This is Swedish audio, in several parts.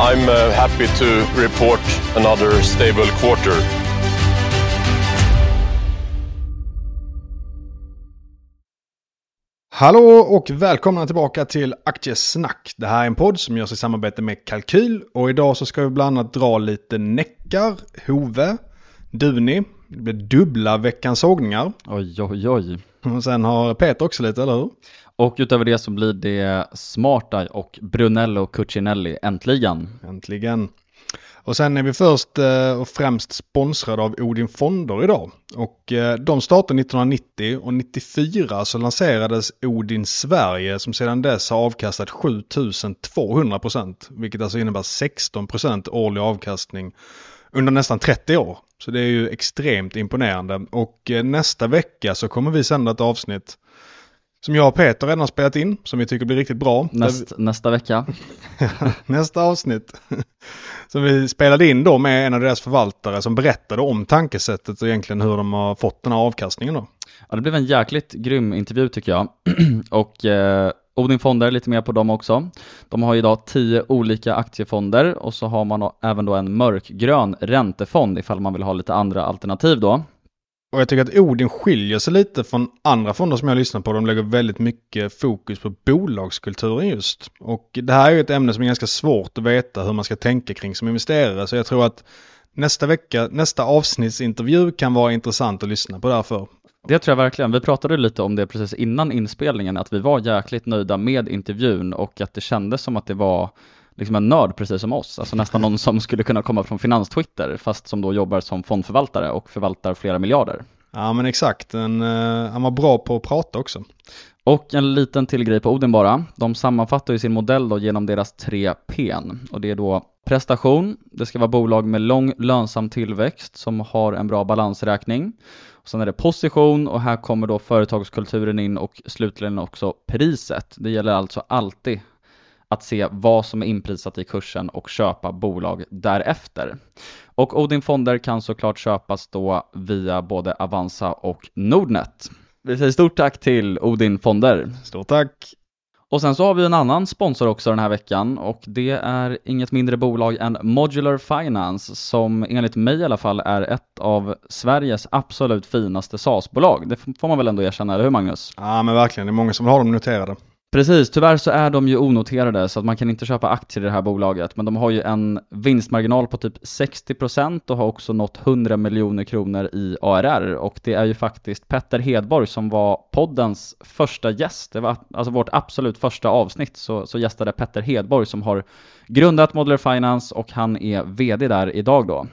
I'm uh, happy to report another stable quarter. Hallå och välkomna tillbaka till Aktiesnack. Det här är en podd som görs i samarbete med Kalkyl och idag så ska vi bland annat dra lite Neckar, Hove, Duni. Det blir dubbla veckans sågningar. Oj, oj, oj. Och sen har Peter också lite, eller hur? Och utöver det så blir det Smarta och Brunello Cucinelli äntligen. Äntligen. Och sen är vi först eh, och främst sponsrade av Odin Fonder idag. Och eh, de startade 1990 och 94 så lanserades Odin Sverige som sedan dess har avkastat 7200 procent. Vilket alltså innebär 16 procent årlig avkastning under nästan 30 år. Så det är ju extremt imponerande. Och eh, nästa vecka så kommer vi sända ett avsnitt som jag och Peter redan har spelat in, som vi tycker blir riktigt bra. Näst, vi... Nästa vecka. nästa avsnitt. som vi spelade in då med en av deras förvaltare som berättade om tankesättet och egentligen hur de har fått den här avkastningen då. Ja, det blev en jäkligt grym intervju tycker jag. och eh, Odin Fonder, lite mer på dem också. De har idag tio olika aktiefonder och så har man även då en mörkgrön räntefond ifall man vill ha lite andra alternativ då. Och jag tycker att Odin skiljer sig lite från andra fonder som jag lyssnar på. De lägger väldigt mycket fokus på bolagskulturen just. Och det här är ju ett ämne som är ganska svårt att veta hur man ska tänka kring som investerare. Så jag tror att nästa vecka, nästa avsnittsintervju kan vara intressant att lyssna på därför. Det tror jag verkligen. Vi pratade lite om det precis innan inspelningen, att vi var jäkligt nöjda med intervjun och att det kändes som att det var liksom en nörd precis som oss, alltså nästan någon som skulle kunna komma från finanstwitter fast som då jobbar som fondförvaltare och förvaltar flera miljarder. Ja men exakt, en, uh, han var bra på att prata också. Och en liten till grej på Odin bara. De sammanfattar ju sin modell då genom deras tre P. Och det är då prestation, det ska vara bolag med lång lönsam tillväxt som har en bra balansräkning. Och sen är det position och här kommer då företagskulturen in och slutligen också priset. Det gäller alltså alltid att se vad som är inprisat i kursen och köpa bolag därefter. Och Odin Fonder kan såklart köpas då via både Avanza och Nordnet. Vi säger stort tack till Odin Fonder. Stort tack! Och sen så har vi en annan sponsor också den här veckan och det är inget mindre bolag än Modular Finance som enligt mig i alla fall är ett av Sveriges absolut finaste SAS-bolag. Det får man väl ändå erkänna, eller hur Magnus? Ja men verkligen, det är många som har dem noterade. Precis, tyvärr så är de ju onoterade så att man kan inte köpa aktier i det här bolaget. Men de har ju en vinstmarginal på typ 60% och har också nått 100 miljoner kronor i ARR och det är ju faktiskt Petter Hedborg som var poddens första gäst, det var alltså vårt absolut första avsnitt. Så, så gästade Petter Hedborg som har grundat Modular Finance och han är VD där idag då.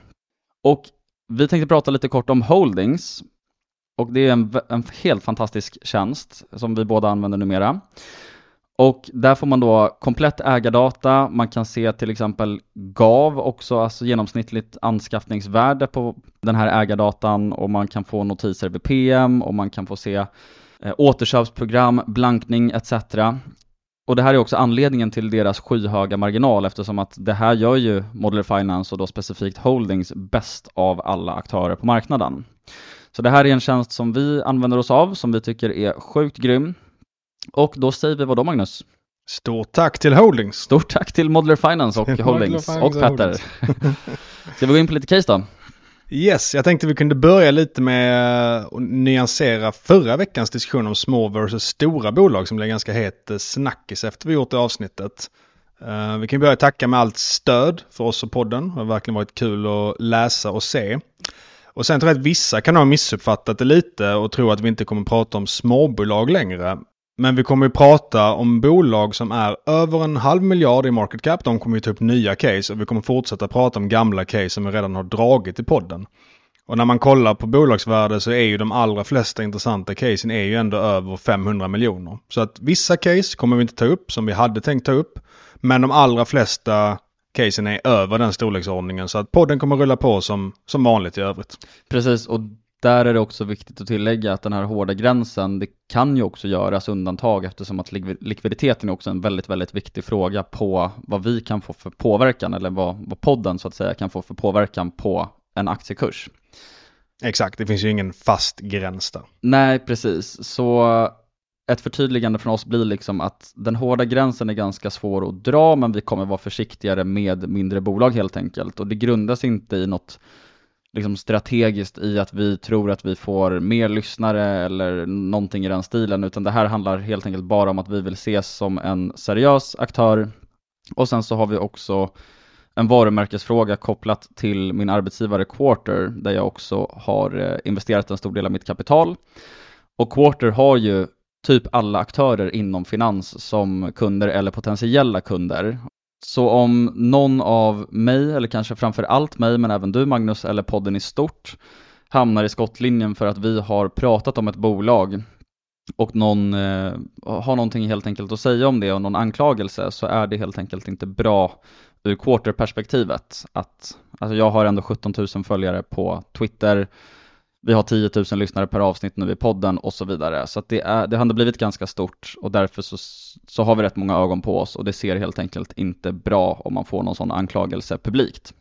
Och vi tänkte prata lite kort om Holdings. Och det är en, en helt fantastisk tjänst som vi båda använder numera. Och där får man då komplett ägardata, man kan se till exempel GAV också, alltså genomsnittligt anskaffningsvärde på den här ägardatan och man kan få notiser vid PM och man kan få se eh, återköpsprogram, blankning etc. Och det här är också anledningen till deras skyhöga marginal eftersom att det här gör ju Modeler Finance och då specifikt Holdings bäst av alla aktörer på marknaden. Så det här är en tjänst som vi använder oss av, som vi tycker är sjukt grym. Och då säger vi vad då Magnus? Stort tack till Holdings! Stort tack till Modular Finance och Holdings och Petter. Ska vi gå in på lite case då? Yes, jag tänkte vi kunde börja lite med att nyansera förra veckans diskussion om små versus stora bolag som blev ganska het snackis efter vi gjort det avsnittet. Uh, vi kan börja tacka med allt stöd för oss och podden. Det har verkligen varit kul att läsa och se. Och sen tror jag att vissa kan ha missuppfattat det lite och tro att vi inte kommer prata om småbolag längre. Men vi kommer ju prata om bolag som är över en halv miljard i market cap. De kommer ju ta upp nya case och vi kommer fortsätta prata om gamla case som vi redan har dragit i podden. Och när man kollar på bolagsvärde så är ju de allra flesta intressanta casen är ju ändå över 500 miljoner. Så att vissa case kommer vi inte ta upp som vi hade tänkt ta upp. Men de allra flesta casen är över den storleksordningen så att podden kommer rulla på som, som vanligt i övrigt. Precis, och där är det också viktigt att tillägga att den här hårda gränsen, det kan ju också göras undantag eftersom att likviditeten är också en väldigt, väldigt viktig fråga på vad vi kan få för påverkan eller vad, vad podden så att säga kan få för påverkan på en aktiekurs. Exakt, det finns ju ingen fast gräns där. Nej, precis. Så ett förtydligande från oss blir liksom att den hårda gränsen är ganska svår att dra, men vi kommer vara försiktigare med mindre bolag helt enkelt. Och det grundas inte i något liksom strategiskt i att vi tror att vi får mer lyssnare eller någonting i den stilen, utan det här handlar helt enkelt bara om att vi vill ses som en seriös aktör. Och sen så har vi också en varumärkesfråga kopplat till min arbetsgivare Quarter, där jag också har eh, investerat en stor del av mitt kapital. Och Quarter har ju typ alla aktörer inom finans som kunder eller potentiella kunder. Så om någon av mig, eller kanske framför allt mig, men även du Magnus, eller podden i stort, hamnar i skottlinjen för att vi har pratat om ett bolag och någon eh, har någonting helt enkelt att säga om det och någon anklagelse så är det helt enkelt inte bra ur quarterperspektivet. Att, alltså jag har ändå 17 000 följare på Twitter, vi har 10 000 lyssnare per avsnitt nu i podden och så vidare. Så det, är, det har ändå blivit ganska stort och därför så, så har vi rätt många ögon på oss och det ser helt enkelt inte bra om man får någon sån anklagelse publikt.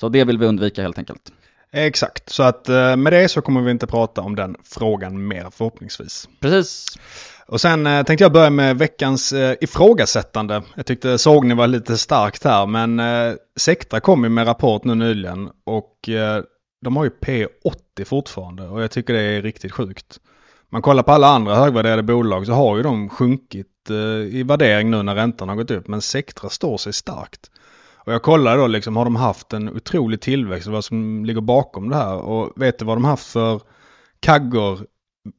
Så det vill vi undvika helt enkelt. Exakt, så att eh, med det så kommer vi inte prata om den frågan mer förhoppningsvis. Precis. Och sen eh, tänkte jag börja med veckans eh, ifrågasättande. Jag tyckte sågning var lite starkt här men Sektra kom ju med rapport nu nyligen och de har ju P80 fortfarande och jag tycker det är riktigt sjukt. Man kollar på alla andra högvärderade bolag så har ju de sjunkit eh, i värdering nu när räntan har gått upp men Sektra står sig starkt. Och jag kollade då liksom, har de haft en otrolig tillväxt och vad som ligger bakom det här och vet du vad de haft för kaggor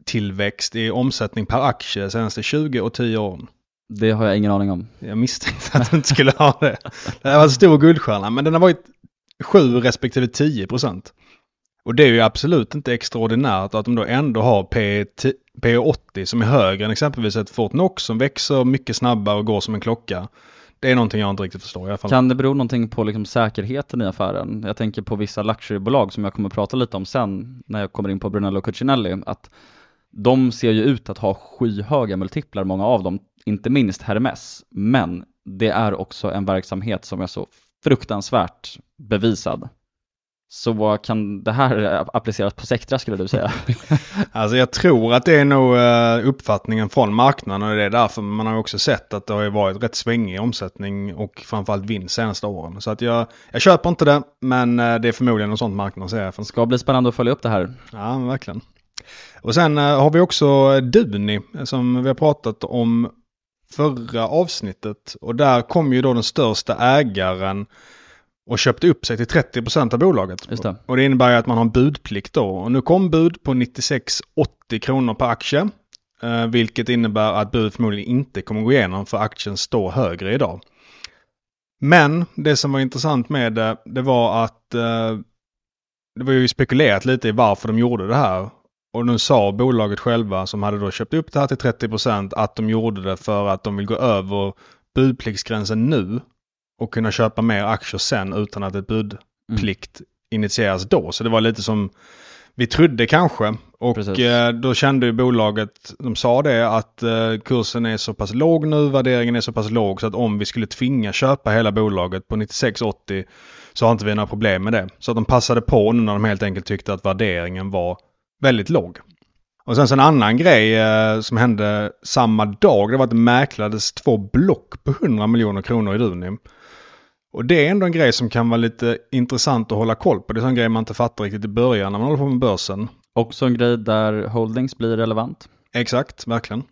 tillväxt i omsättning per aktie senaste 20 och 10 åren? Det har jag ingen aning om. Jag misstänkte att du inte skulle ha det. Det här var en stor guldstjärna men den har varit 7 respektive 10 procent. Och det är ju absolut inte extraordinärt att de då ändå har P80 som är högre än exempelvis ett Fortnox som växer mycket snabbare och går som en klocka. Det är någonting jag inte riktigt förstår i alla fall. Kan det bero någonting på liksom säkerheten i affären? Jag tänker på vissa luxurybolag som jag kommer att prata lite om sen när jag kommer in på Brunello Cucinelli. Att de ser ju ut att ha skyhöga multiplar, många av dem, inte minst Hermes. Men det är också en verksamhet som är så fruktansvärt bevisad. Så kan det här appliceras på Sectra skulle du säga? alltså jag tror att det är nog eh, uppfattningen från marknaden och det är därför man har också sett att det har varit rätt svängig omsättning och framförallt vinst senaste åren. Så att jag, jag köper inte det men eh, det är förmodligen något sånt marknaden ser. Det ska bli spännande att följa upp det här. Ja, verkligen. Och sen eh, har vi också Duni som vi har pratat om förra avsnittet och där kom ju då den största ägaren och köpte upp sig till 30% av bolaget. Det. Och det innebär ju att man har en budplikt då. Och nu kom bud på 96,80 kronor per aktie. Eh, vilket innebär att bud förmodligen inte kommer gå igenom för aktien står högre idag. Men det som var intressant med det, det var att eh, det var ju spekulerat lite i varför de gjorde det här. Och nu sa bolaget själva som hade då köpt upp det här till 30% att de gjorde det för att de vill gå över budpliktsgränsen nu och kunna köpa mer aktier sen utan att ett budplikt mm. initieras då. Så det var lite som vi trodde kanske. Och Precis. Eh, då kände ju bolaget, de sa det, att eh, kursen är så pass låg nu, värderingen är så pass låg så att om vi skulle tvinga köpa hela bolaget på 96,80 så har inte vi några problem med det. Så att de passade på nu när de helt enkelt tyckte att värderingen var väldigt låg. Och sen så en annan grej eh, som hände samma dag, det var att det mäklades två block på 100 miljoner kronor i Runim. Och det är ändå en grej som kan vara lite intressant att hålla koll på. Det är en grej man inte fattar riktigt i början när man håller på med börsen. Också en grej där holdings blir relevant. Exakt, verkligen.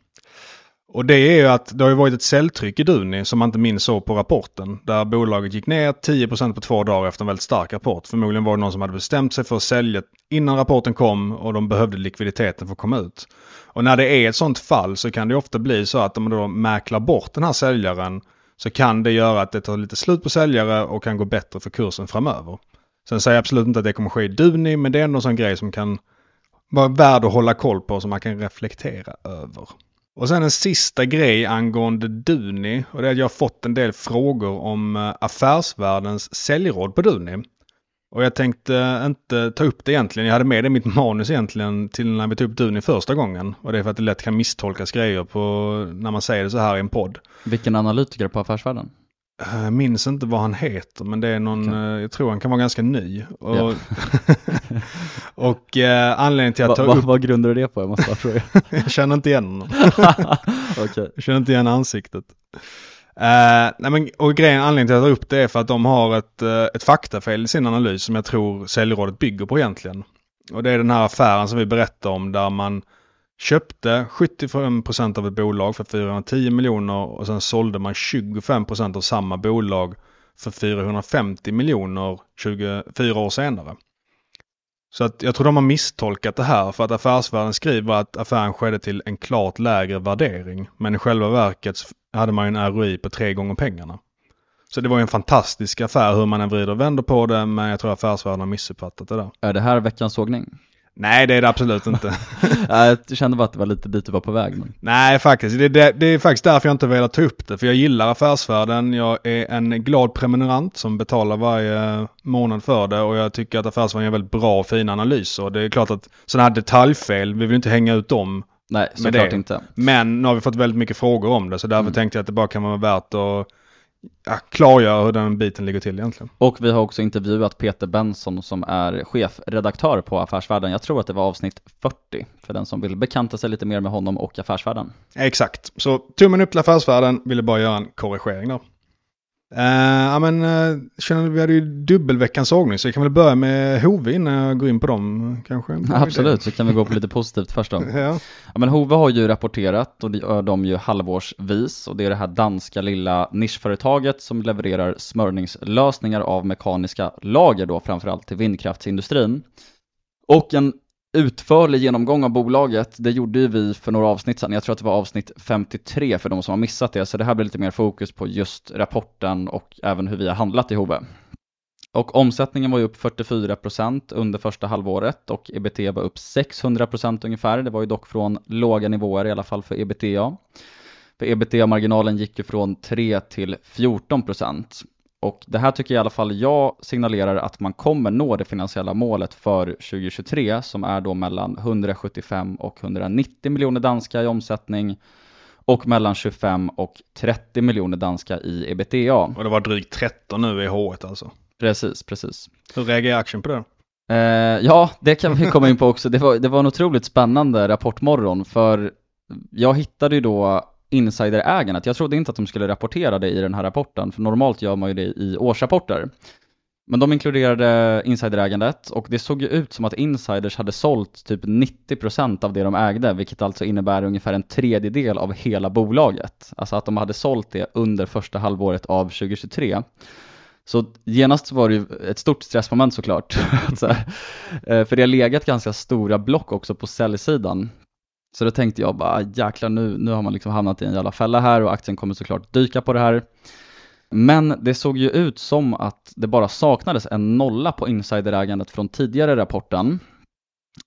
Och det är ju att det har ju varit ett säljtryck i Duni som man inte minns så på rapporten. Där bolaget gick ner 10% på två dagar efter en väldigt stark rapport. Förmodligen var det någon som hade bestämt sig för att sälja innan rapporten kom och de behövde likviditeten för att komma ut. Och när det är ett sånt fall så kan det ofta bli så att om man då mäklar bort den här säljaren så kan det göra att det tar lite slut på säljare och kan gå bättre för kursen framöver. Sen säger jag absolut inte att det kommer ske i Duni men det är ändå en sån grej som kan vara värd att hålla koll på som man kan reflektera över. Och sen en sista grej angående Duni och det är att jag har fått en del frågor om eh, affärsvärldens säljråd på Duni. Och jag tänkte eh, inte ta upp det egentligen. Jag hade med det i mitt manus egentligen till när vi tog upp Duni första gången. Och det är för att det lätt kan misstolkas grejer på när man säger det så här i en podd. Vilken analytiker på Affärsvärlden? Jag eh, minns inte vad han heter men det är någon, okay. Eh, jag tror han kan vara ganska ny. Och, ja. och eh, anledningen till att ta va, upp... Vad grundar du det på? Jag måste bara fråga. jag känner inte igen honom. okay. Jag känner inte igen ansiktet. Uh, nej men, och grejen, anledningen till att jag tar upp det är för att de har ett, uh, ett faktafel i sin analys som jag tror säljrådet bygger på egentligen. Och det är den här affären som vi berättar om där man köpte 75% av ett bolag för 410 miljoner och sen sålde man 25% av samma bolag för 450 miljoner 24 år senare. Så att jag tror de har misstolkat det här för att Affärsvärlden skriver att affären skedde till en klart lägre värdering. Men i själva verket hade man ju en ROI på tre gånger pengarna. Så det var ju en fantastisk affär hur man än vrider och vänder på det men jag tror Affärsvärlden har missuppfattat det där. Är det här veckans sågning? Nej det är det absolut inte. jag kände bara att det var lite dit du var på väg. Men... Nej faktiskt, det, det, det, är faktiskt därför jag inte velat ta upp det. För jag gillar affärsvärlden, jag är en glad prenumerant som betalar varje månad för det och jag tycker att affärsvärlden gör väldigt bra och fina analyser. Och det är klart att sådana här detaljfel, vi vill inte hänga ut dem. Nej, såklart inte. Men nu har vi fått väldigt mycket frågor om det så därför mm. tänkte jag att det bara kan vara värt att ja, klargöra hur den biten ligger till egentligen. Och vi har också intervjuat Peter Benson som är chefredaktör på Affärsvärlden. Jag tror att det var avsnitt 40 för den som vill bekanta sig lite mer med honom och Affärsvärlden. Exakt, så tummen upp till Affärsvärlden, ville bara göra en korrigering där. Uh, ja men, uh, känner vi hade ju dubbelveckans sågning så jag kan väl börja med Hove innan jag går in på dem kanske? Absolut, så kan vi gå på lite positivt först då. ja. ja men Hove har ju rapporterat och det gör de ju halvårsvis och det är det här danska lilla nischföretaget som levererar smörningslösningar av mekaniska lager då framförallt till vindkraftsindustrin. Och en utförlig genomgång av bolaget, det gjorde ju vi för några avsnitt sedan. Jag tror att det var avsnitt 53 för de som har missat det, så det här blir lite mer fokus på just rapporten och även hur vi har handlat i Hove. Och omsättningen var ju upp 44% under första halvåret och ebitda var upp 600% ungefär. Det var ju dock från låga nivåer i alla fall för ebitda. För ebitda-marginalen gick ju från 3 till 14%. Och det här tycker i alla fall jag signalerar att man kommer nå det finansiella målet för 2023 som är då mellan 175 och 190 miljoner danska i omsättning och mellan 25 och 30 miljoner danska i ebitda. Och det var drygt 13 nu i H1 alltså? Precis, precis. Hur reagerar aktien på det? Eh, ja, det kan vi komma in på också. Det var, det var en otroligt spännande rapportmorgon för jag hittade ju då insiderägandet. Jag trodde inte att de skulle rapportera det i den här rapporten, för normalt gör man ju det i årsrapporter. Men de inkluderade insiderägandet och det såg ju ut som att insiders hade sålt typ 90% av det de ägde, vilket alltså innebär ungefär en tredjedel av hela bolaget. Alltså att de hade sålt det under första halvåret av 2023. Så genast var det ju ett stort stressmoment såklart. Eh, för det har legat ganska stora block också på säljsidan. Så då tänkte jag bara jäklar nu, nu har man liksom hamnat i en jävla fälla här och aktien kommer såklart dyka på det här. Men det såg ju ut som att det bara saknades en nolla på insiderägandet från tidigare rapporten.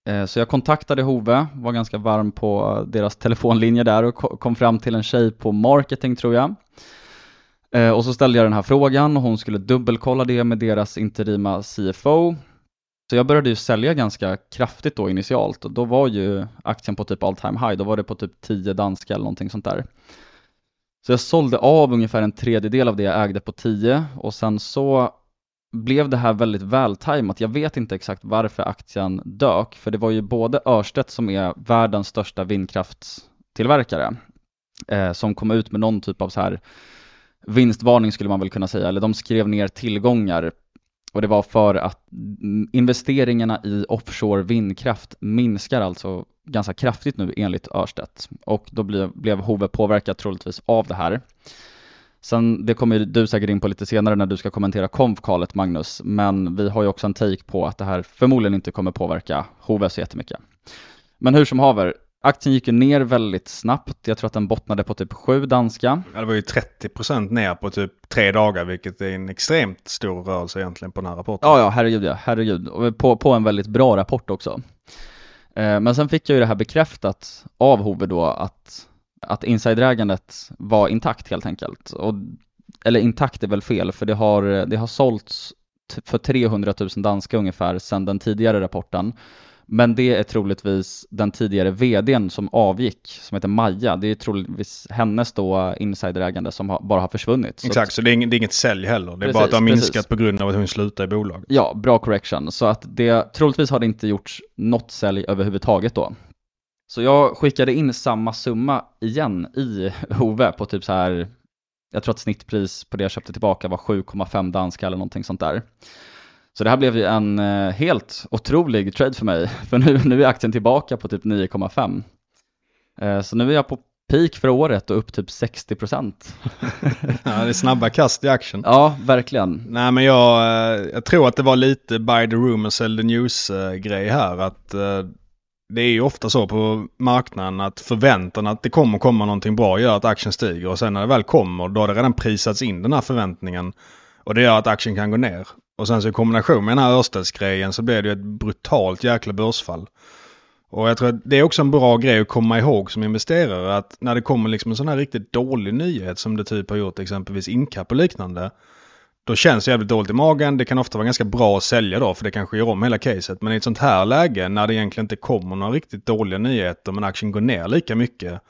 Eh, så jag kontaktade Hove, var ganska varm på deras telefonlinje där och kom fram till en tjej på marketing tror jag. Eh, och så ställde jag den här frågan och hon skulle dubbelkolla det med deras interima CFO så jag började ju sälja ganska kraftigt då initialt och då var ju aktien på typ all time high, då var det på typ 10 danska eller någonting sånt där. Så jag sålde av ungefär en tredjedel av det jag ägde på 10 och sen så blev det här väldigt vältajmat. Jag vet inte exakt varför aktien dök, för det var ju både Örstedt som är världens största vindkraftstillverkare eh, som kom ut med någon typ av så här vinstvarning skulle man väl kunna säga, eller de skrev ner tillgångar och det var för att investeringarna i offshore vindkraft minskar alltså ganska kraftigt nu enligt Örstedt och då blev, blev Hove påverkat troligtvis av det här. Sen, det kommer du säkert in på lite senare när du ska kommentera konfkalet Magnus, men vi har ju också en take på att det här förmodligen inte kommer påverka Hove så jättemycket. Men hur som haver, aktien gick ju ner väldigt snabbt. Jag tror att den bottnade på typ 7 danska. Ja, det var ju 30% ner på typ tre dagar, vilket är en extremt stor rörelse egentligen på den här rapporten. Ja, ja, herregud ja, herregud. Och på, på en väldigt bra rapport också. Eh, men sen fick jag ju det här bekräftat av Hove då att, att insiderägandet var intakt helt enkelt. Och, eller intakt är väl fel, för det har, det har sålts för 300 000 danska ungefär sedan den tidigare rapporten. Men det är troligtvis den tidigare vdn som avgick, som heter Maja. Det är troligtvis hennes då insiderägande som bara har försvunnit. Exakt, så, så det, är inget, det, är inget sälj heller. Det är precis, bara att det har minskat precis. på grund av att hon slutar i bolaget. Ja, bra correction. Så att det, troligtvis har det inte gjorts något sälj överhuvudtaget då. Så jag skickade in samma summa igen i Hove på typ så här, jag tror att snittpris på det jag köpte tillbaka var 7,5 danska eller någonting sånt där. Så det här blev ju en eh, helt otrolig trade för mig, för nu, nu är aktien tillbaka på typ 9,5. Eh, så nu är jag på peak för året och upp typ 60 procent. ja, det är snabba kast i aktien. Ja, verkligen. Nej, men jag, eh, jag tror att det var lite buy the rumor, sell the news-grej här. Att det är ju ofta så på marknaden att förväntan att det kommer komma någonting bra gör att aktien stiger och sen när det väl kommer då har det redan prisats in den här förväntningen. Och det gör att aktien kan gå ner. Och sen så i kombination med den här Örstedsgrejen så blev det ett brutalt jäkla börsfall. Och jag tror att det är också en bra grej att komma ihåg som investerare att när det kommer liksom en sån här riktigt dålig nyhet som det typ har gjort exempelvis Incap och liknande. Då känns det jävligt dåligt i magen. Det kan ofta vara ganska bra att sälja då för det kanske gör om hela caset. Men i ett sånt här läge när det egentligen inte kommer några riktigt dåliga nyheter men aktien går ner lika mycket.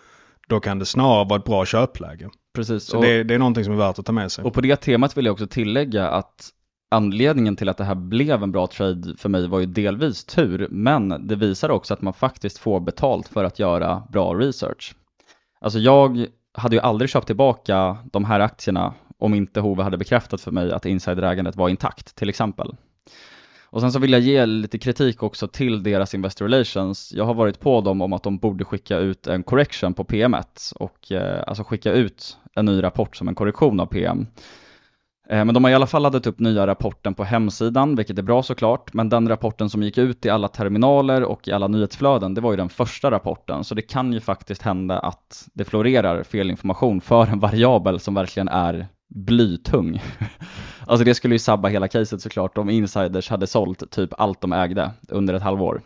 Då kan det snarare vara ett bra köpläge. Precis. Så och, det, det, är någonting som är värt att ta med sig. Och på det temat vill jag också tillägga att anledningen till att det här blev en bra trade för mig var ju delvis tur, men det visar också att man faktiskt får betalt för att göra bra research. Alltså jag hade ju aldrig köpt tillbaka de här aktierna om inte Hove hade bekräftat för mig att insiderägandet var intakt, till exempel. Och sen så vill jag ge lite kritik också till deras Investor Relations. Jag har varit på dem om att de borde skicka ut en correction på PM1 och eh, alltså skicka ut en ny rapport som en korrektion av PM. Eh, men de har i alla fall laddat upp nya rapporten på hemsidan, vilket är bra såklart. Men den rapporten som gick ut i alla terminaler och i alla nyhetsflöden, det var ju den första rapporten. Så det kan ju faktiskt hända att det florerar felinformation för en variabel som verkligen är blytung. alltså det skulle ju sabba hela caset såklart om insiders hade sålt typ allt de ägde under ett halvår.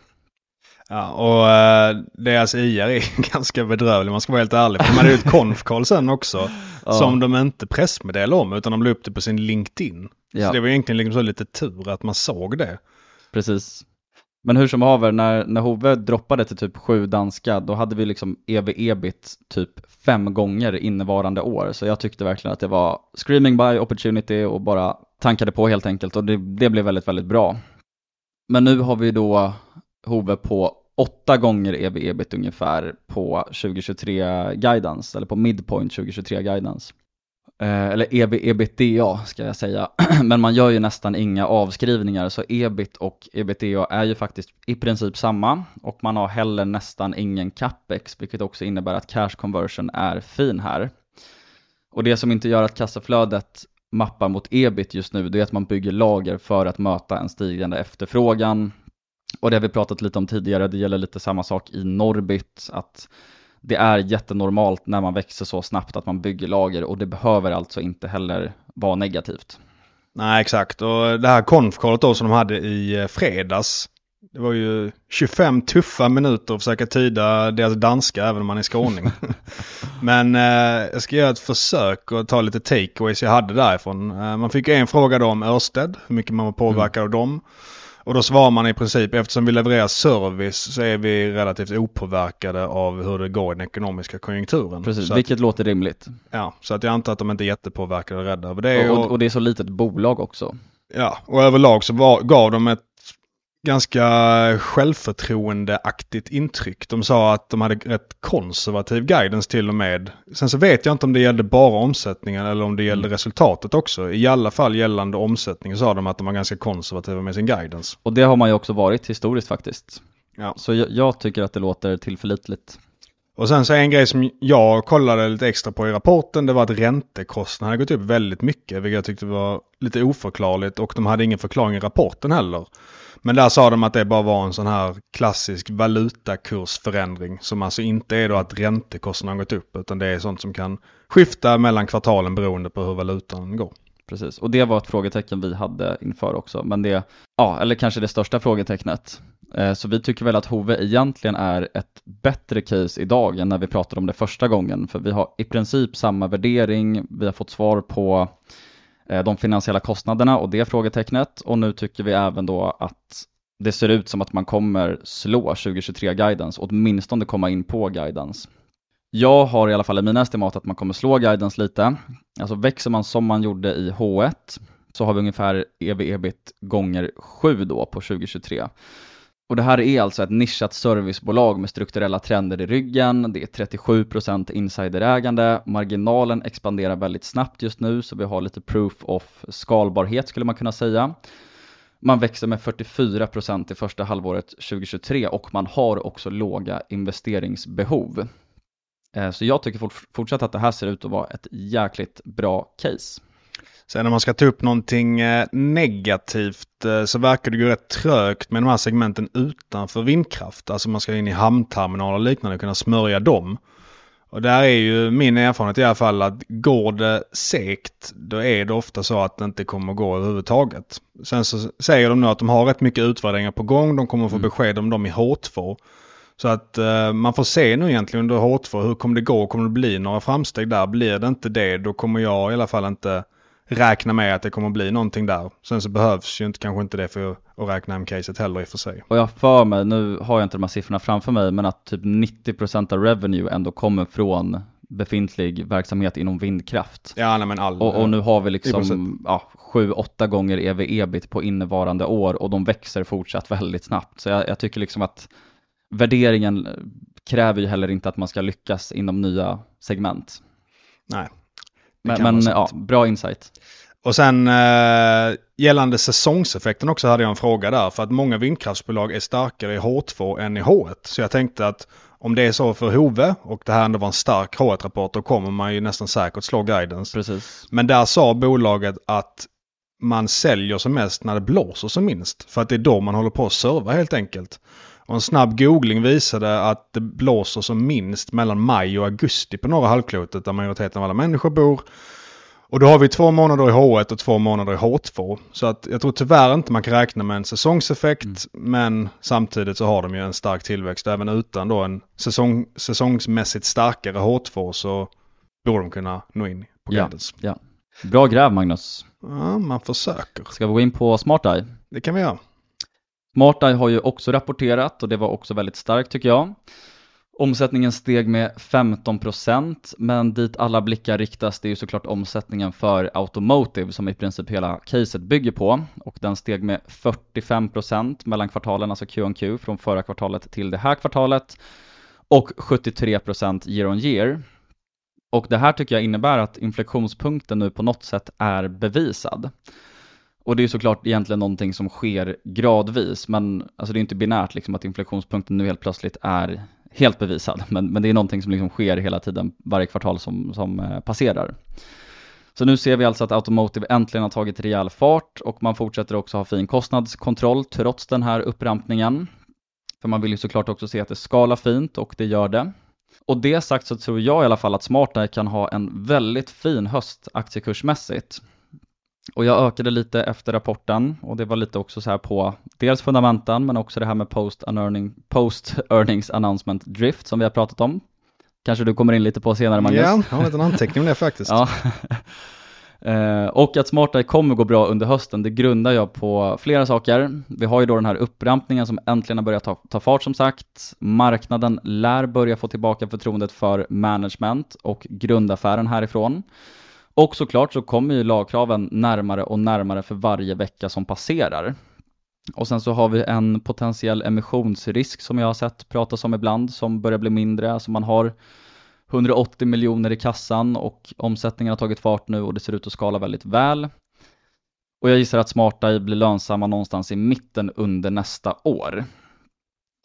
Ja, och uh, deras IR är ganska bedrövlig, man ska vara helt ärlig. För de hade ju ett konf sen också. ja. Som de inte pressmeddelade om, utan de la upp det på sin LinkedIn. Ja. Så det var egentligen liksom så lite tur att man såg det. Precis. Men hur som haver, när, när Hove droppade till typ sju danska, då hade vi liksom ev-ebit typ fem gånger innevarande år. Så jag tyckte verkligen att det var screaming by opportunity och bara tankade på helt enkelt och det, det blev väldigt, väldigt bra. Men nu har vi då Hove på åtta gånger ev-ebit ungefär på 2023 guidance, eller på midpoint 2023 guidance. Eh, eller EV-EBITDA ska jag säga, men man gör ju nästan inga avskrivningar så ebit och ebitda är ju faktiskt i princip samma och man har heller nästan ingen capex vilket också innebär att cash conversion är fin här. Och det som inte gör att kassaflödet mappar mot ebit just nu det är att man bygger lager för att möta en stigande efterfrågan och det har vi pratat lite om tidigare, det gäller lite samma sak i Norbit, att det är jättenormalt när man växer så snabbt att man bygger lager och det behöver alltså inte heller vara negativt. Nej, exakt. Och det här konfkollet då som de hade i eh, fredags. Det var ju 25 tuffa minuter att försöka tyda deras danska även om man är skåning. Men eh, jag ska göra ett försök och ta lite takeaways jag hade därifrån. Eh, man fick en fråga då om Örsted, hur mycket man var påverkad mm. av dem. Och då svarar man i princip, eftersom vi levererar service så är vi relativt opåverkade av hur det går i den ekonomiska konjunkturen. Precis, vilket att, låter rimligt. Ja, så att jag antar att de inte är jättepåverkade och rädda över det. Och, och, och det är så litet bolag också. Ja, och överlag så var, gav de ett ganska självförtroendeaktigt intryck. De sa att de hade rätt konservativ guidance till och med. Sen så vet jag inte om det gällde bara omsättningen eller om det gällde mm. resultatet också. I alla fall gällande omsättningen sa de att de var ganska konservativa med sin guidance. Och det har man ju också varit historiskt faktiskt. Ja. Så jag, jag tycker att det låter tillförlitligt. Och sen så en grej som jag kollade lite extra på i rapporten det var att räntekostnaderna hade gått upp väldigt mycket vilket jag tyckte var lite oförklarligt och de hade ingen förklaring i rapporten heller. Men där sa de att det bara var en sån här klassisk valutakursförändring som alltså inte är då att räntekostnaderna har gått upp utan det är sånt som kan skifta mellan kvartalen beroende på hur valutan går. Precis, och det var ett frågetecken vi hade inför också, men det, ja, eller kanske det största frågetecknet. Eh, så vi tycker väl att Hove egentligen är ett bättre case idag än när vi pratade om det första gången, för vi har i princip samma värdering, vi har fått svar på eh, de finansiella kostnaderna och det frågetecknet. Och nu tycker vi även då att det ser ut som att man kommer slå 2023 guidance, åtminstone komma in på guidance. Jag har i alla fall i mina estimat att man kommer slå guidance lite. Alltså växer man som man gjorde i H1 så har vi ungefär ev-ebit gånger 7 då på 2023. Och det här är alltså ett nischat servicebolag med strukturella trender i ryggen. Det är 37% insiderägande. Marginalen expanderar väldigt snabbt just nu så vi har lite proof of skalbarhet skulle man kunna säga. Man växer med 44% i första halvåret 2023 och man har också låga investeringsbehov. Eh, så jag tycker fortsatt att det här ser ut att vara ett jäkligt bra case. Sen när man ska ta upp någonting eh, negativt eh, så verkar det gå rätt trögt med de här segmenten utanför vindkraft. Alltså man ska in i hamnterminaler och liknande och kunna smörja dem. Och där är ju min erfarenhet i alla fall att går det segt då är det ofta så att det inte kommer gå överhuvudtaget. Sen så säger de nu att de har rätt mycket utvärderingar på gång. De kommer få mm. besked om dem i H2. Så att uh, man får se nu egentligen under H2 hur kommer det gå? Kommer det bli några framsteg där? Blir det inte det då kommer jag i alla fall inte räkna med att det kommer bli någonting där. Sen så behövs ju inte, kanske inte det för att räkna hem caset heller i och för sig. Och jag för mig, nu har jag inte de här siffrorna framför mig, men att typ 90% av revenue ändå kommer från befintlig verksamhet inom vindkraft. Ja, nej, men all, och, och nu har vi liksom ja, 7-8 gånger ev-ebit på innevarande år och de växer fortsatt väldigt snabbt. Så jag, jag tycker liksom att värderingen kräver ju heller inte att man ska lyckas inom nya segment. Nej. Men, men ja, bra insight. Och sen eh, gällande säsongseffekten också hade jag en fråga där. För att många vindkraftsbolag är starkare i H2 än i H1. Så jag tänkte att om det är så för Hove och det här ändå var en stark H1-rapport då kommer man ju nästan säkert slå guidance. Precis. Men där sa bolaget att man säljer som mest när det blåser som minst. För att det är då man håller på att serva helt enkelt. Och en snabb googling visade att det blåser som minst mellan maj och augusti på norra halvklotet där majoriteten av alla människor bor. Och då har vi två månader i H1 och två månader i H2. Så att jag tror tyvärr inte man kan räkna med en säsongseffekt. Mm. Men samtidigt så har de ju en stark tillväxt. Även utan då en säsong, säsongsmässigt starkare H2 så borde de kunna nå in på ja, Ja. Bra gräv Magnus. Ja, man försöker. Ska vi gå in på SmartEye? Det kan vi göra. SmartEye har ju också rapporterat och det var också väldigt starkt tycker jag. Omsättningen steg med 15% men dit alla blickar riktas det är ju såklart omsättningen för Automotive som i princip hela caset bygger på och den steg med 45% mellan kvartalen, alltså Q&Q från förra kvartalet till det här kvartalet och 73% year on year. Och det här tycker jag innebär att inflektionspunkten nu på något sätt är bevisad. Och det är såklart egentligen någonting som sker gradvis, men alltså det är inte binärt liksom att inflektionspunkten nu helt plötsligt är helt bevisad, men, men det är någonting som liksom sker hela tiden, varje kvartal som, som eh, passerar. Så nu ser vi alltså att Automotive äntligen har tagit rejäl fart och man fortsätter också ha fin kostnadskontroll trots den här upprampningen. För man vill ju såklart också se att det skalar fint och det gör det. Och det sagt så tror jag i alla fall att SmartEye kan ha en väldigt fin höst aktiekursmässigt. Och jag ökade lite efter rapporten och det var lite också så här på dels fundamentan men också det här med post, -earning, post earnings announcement drift som vi har pratat om. Kanske du kommer in lite på senare Magnus? Ja, jag har en liten anteckning om det faktiskt. ja. Eh, och att SmartEye kommer gå bra under hösten, det grundar jag på flera saker. Vi har ju då den här upprampningen som äntligen har börjat ta, ta fart som sagt. Marknaden lär börja få tillbaka förtroendet för management och grundaffären härifrån. Och såklart så kommer ju lagkraven närmare och närmare för varje vecka som passerar. Och sen så har vi en potentiell emissionsrisk som jag har sett pratas om ibland som börjar bli mindre. Alltså man har 180 miljoner i kassan och omsättningen har tagit fart nu och det ser ut att skala väldigt väl. Och jag gissar att SmartEye blir lönsamma någonstans i mitten under nästa år.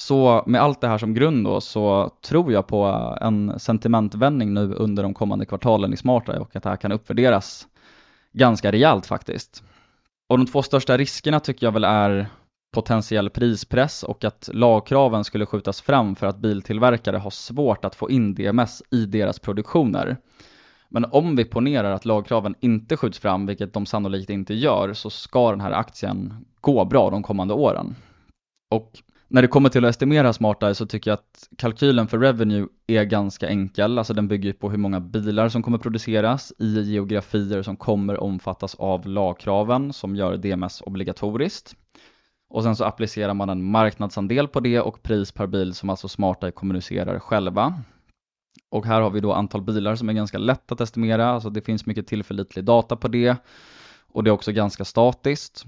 Så med allt det här som grund då så tror jag på en sentimentvändning nu under de kommande kvartalen i SmartEye och att det här kan uppvärderas ganska rejält faktiskt. Och de två största riskerna tycker jag väl är potentiell prispress och att lagkraven skulle skjutas fram för att biltillverkare har svårt att få in DMS i deras produktioner. Men om vi ponerar att lagkraven inte skjuts fram, vilket de sannolikt inte gör, så ska den här aktien gå bra de kommande åren. Och när det kommer till att estimera smartare så tycker jag att kalkylen för revenue är ganska enkel, alltså den bygger på hur många bilar som kommer produceras i geografier som kommer omfattas av lagkraven som gör DMS obligatoriskt. Och sen så applicerar man en marknadsandel på det och pris per bil som alltså Smarteye kommunicerar själva. Och här har vi då antal bilar som är ganska lätt att estimera, alltså det finns mycket tillförlitlig data på det och det är också ganska statiskt.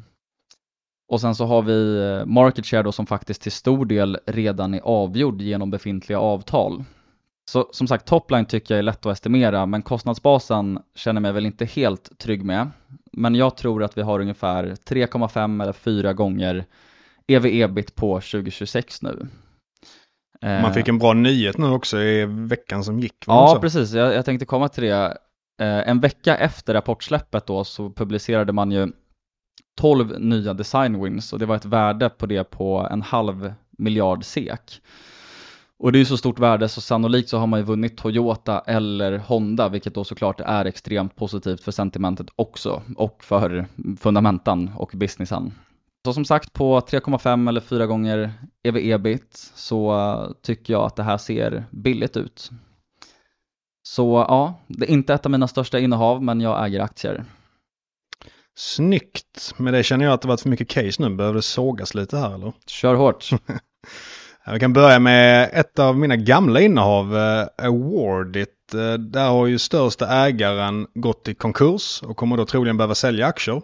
Och sen så har vi eh, market share då som faktiskt till stor del redan är avgjord genom befintliga avtal. Så som sagt, topline tycker jag är lätt att estimera, men kostnadsbasen känner mig väl inte helt trygg med. Men jag tror att vi har ungefär 3,5 eller 4 gånger EV-EBIT på 2026 nu. Man fick en bra nyhet nu också i veckan som gick. Ja, precis. Jag, jag tänkte komma till det. Eh, en vecka efter rapportsläppet då så publicerade man ju 12 nya design wins och det var ett värde på det på en halv miljard SEK. Och det är ju så stort värde så sannolikt så har man ju vunnit Toyota eller Honda vilket då såklart är extremt positivt för sentimentet också och för fundamentan och businessen. Så som sagt på 3,5 eller 4 gånger EV-EBIT så tycker jag att det här ser billigt ut. Så ja, det är inte ett av mina största innehav men jag äger aktier. Snyggt! Med det känner jag att det varit för mycket case nu. Behöver det sågas lite här eller? Kör hårt! Vi kan börja med ett av mina gamla innehav, uh, Awardit. Uh, där har ju största ägaren gått i konkurs och kommer då troligen behöva sälja aktier.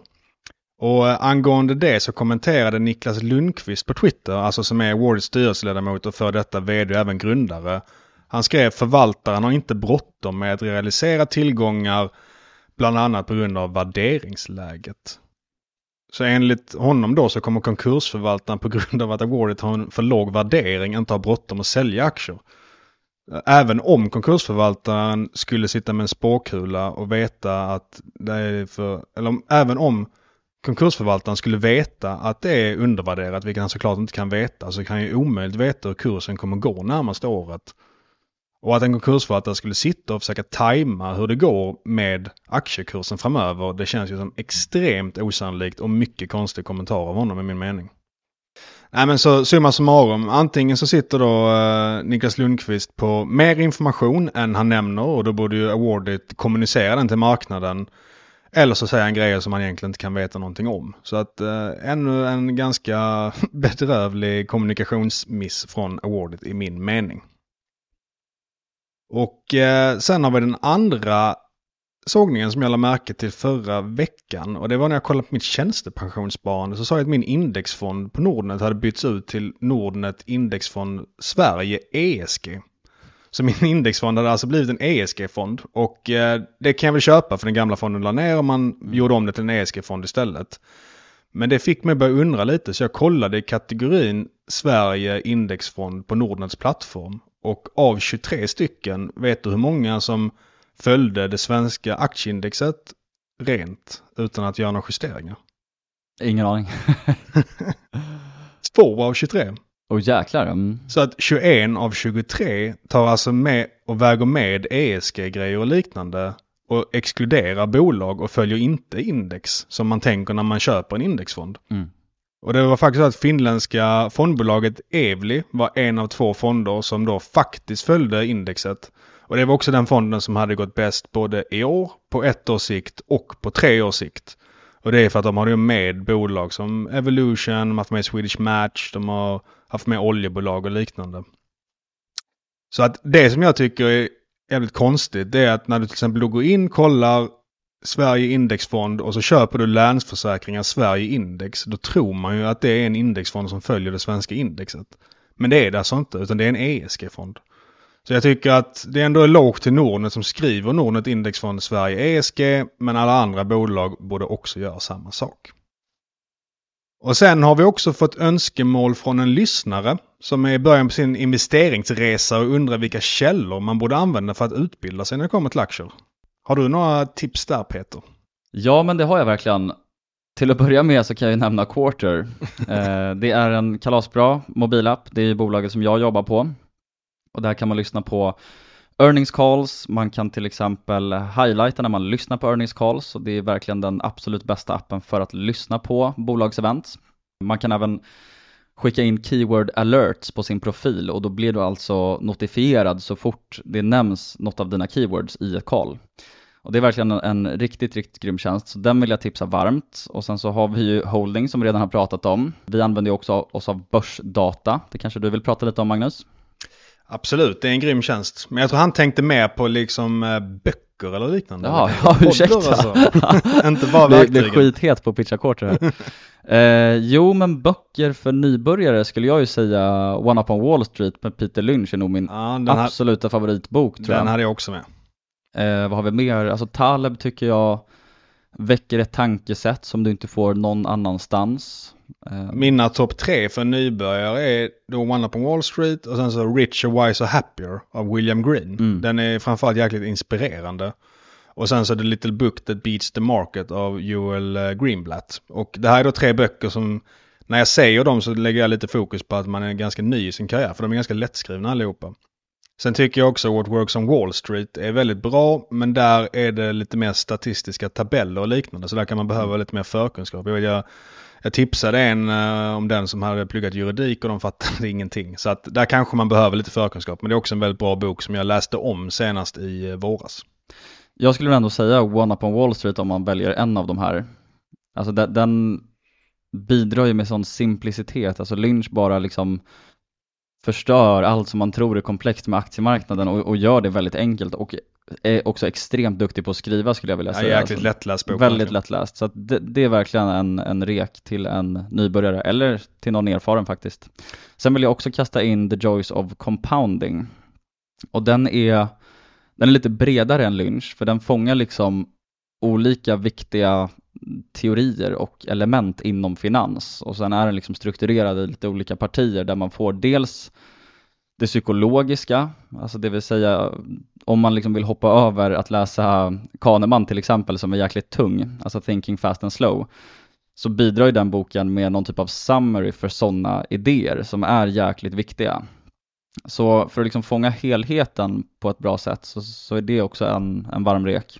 Och uh, angående det så kommenterade Niklas Lundqvist på Twitter, alltså som är Awardits styrelseledamot och för detta vd och även grundare. Han skrev förvaltaren har inte bråttom med att realisera tillgångar bland annat på grund av värderingsläget. Så enligt honom då så kommer konkursförvaltaren på grund av att Awardit har en för låg värdering inte ha bråttom att sälja aktier. Även om konkursförvaltaren skulle sitta med en spåkula och veta att det är för, eller om, även om konkursförvaltaren skulle veta att det är undervärderat, vilket han såklart inte kan veta, så kan han ju omöjligt veta hur kursen kommer gå närmaste året. Och att en konkursförvaltare skulle sitta och försöka tajma hur det går med aktiekursen framöver, det känns ju som extremt osannolikt och mycket konstig kommentar av honom i min mening. Nej men så summa summarum, antingen så sitter då eh, Niklas Lundqvist på mer information än han nämner och då borde ju Awardit kommunicera den till marknaden. Eller så säger han grejer som han egentligen inte kan veta någonting om. Så att eh, ännu en ganska bedrövlig kommunikationsmiss från Awardit i min mening. Och eh, sen har vi den andra sågningen som jag lade märke till förra veckan. Och det var när jag kollade på mitt tjänstepensionssparande så sa jag att min indexfond på Nordnet hade bytts ut till Nordnet Indexfond Sverige ESG. Så min indexfond hade alltså blivit en ESG-fond. Och eh, det kan jag väl köpa för den gamla fonden la ner och man mm. gjorde om det till en ESG-fond istället. Men det fick mig börja undra lite så jag kollade i kategorin Sverige indexfond på Nordnets plattform. Och av 23 stycken, vet du hur många som följde det svenska aktieindexet rent utan att göra några justeringar? Ingen aning. Två av 23. Åh oh, jäklar. Mm. Så att 21 av 23 tar alltså med och väger med ESG-grejer och liknande och exkluderar bolag och följer inte index som man tänker när man köper en indexfond. Mm. Och det var faktiskt så att finländska fondbolaget Evli var en av två fonder som då faktiskt följde indexet. Och det var också den fonden som hade gått bäst både i år, på ett års sikt och på tre års sikt. Och det är för att de har med bolag som Evolution, de har haft med Swedish Match, de har haft med oljebolag och liknande. Så att det som jag tycker är jävligt konstigt det är att när du till exempel går in, kollar Sverige indexfond och så köper du Länsförsäkringar Sverige index. Då tror man ju att det är en indexfond som följer det svenska indexet. Men det är det alltså inte, utan det är en ESG-fond. Så jag tycker att det ändå är lågt till Nordnet som skriver Nordnet Indexfond Sverige ESG, men alla andra bolag borde också göra samma sak. Och sen har vi också fått önskemål från en lyssnare som är i början på sin investeringsresa och undrar vilka källor man borde använda för att utbilda sig när det kommer till aktier. Har du några tips där Peter? Ja, men det har jag verkligen. Till att börja med så kan jag ju nämna Quarter. eh, det är en kalasbra mobilapp. Det är bolaget som jag jobbar på. Och där kan man lyssna på earnings calls, man kan till exempel highlighta när man lyssnar på earnings calls och det är verkligen den absolut bästa appen för att lyssna på bolagsevent. Man kan även skicka in keyword alerts på sin profil och då blir du alltså notifierad så fort det nämns något av dina keywords i ett call. Och det är verkligen en, riktigt, riktigt grym tjänst, så den vill jag tipsa varmt. Och sen så har vi ju Holding som vi redan har pratat om. Vi använder ju också oss av börsdata. Det kanske du vill prata lite om Magnus? Absolut, det är en grym tjänst. Men jag tror han tänkte mer på liksom eh, böcker eller liknande. Ja, ja ursäkta. Alltså. Inte bara verktygen. Det är skithet på pitcha quarter här. eh, jo, men böcker för nybörjare skulle jag ju säga One Up on Wall Street med Peter Lynch är nog min ja, absoluta här, favoritbok tror den jag. Hade jag också med. Eh, vad har vi mer? Alltså Taleb tycker jag väcker ett tankesätt som du inte får någon annanstans. Eh, Mina topp tre för nybörjare är då One Up on Wall Street och sen så Richer, Wise och Happier av William Green. Mm. Den är framförallt jäkligt inspirerande. Och sen så The Little Book That Beats the Market av Joel eh, Greenblatt. Och det här är då tre böcker som, när jag säger dem så lägger jag lite fokus på att man är ganska ny i sin karriär. För de är ganska lättskrivna allihopa. Sen tycker jag också What Works on Wall Street är väldigt bra, men där är det lite mer statistiska tabeller och liknande. Så där kan man behöva mm. lite mer förkunskap. Jag, jag, jag tipsade en uh, om den som hade pluggat juridik och de fattade ingenting. Så att där kanske man behöver lite förkunskap. Men det är också en väldigt bra bok som jag läste om senast i uh, våras. Jag skulle ändå säga One Up on Wall Street om man väljer en av de här. Alltså den, den bidrar ju med sån simplicitet. Alltså Lynch bara liksom förstör allt som man tror är komplext med aktiemarknaden och, och, gör det väldigt enkelt och är också extremt duktig på att skriva skulle jag vilja säga. Ja, jäkligt alltså, lättläst bok. Väldigt lättläst. Så det, det, är verkligen en, en rek till en nybörjare eller till någon erfaren faktiskt. Sen vill jag också kasta in The Joys of Compounding. Och den är, den är lite bredare än Lynch för den fångar liksom olika viktiga teorier och element inom finans och sen är den liksom strukturerad i lite olika partier där man får dels det psykologiska, alltså det vill säga om man liksom vill hoppa över att läsa Kahneman till exempel som är jäkligt tung, alltså Thinking Fast and Slow, så bidrar ju den boken med någon typ av summary för sådana idéer som är jäkligt viktiga. Så för att liksom fånga helheten på ett bra sätt så, så är det också en, en varm rek.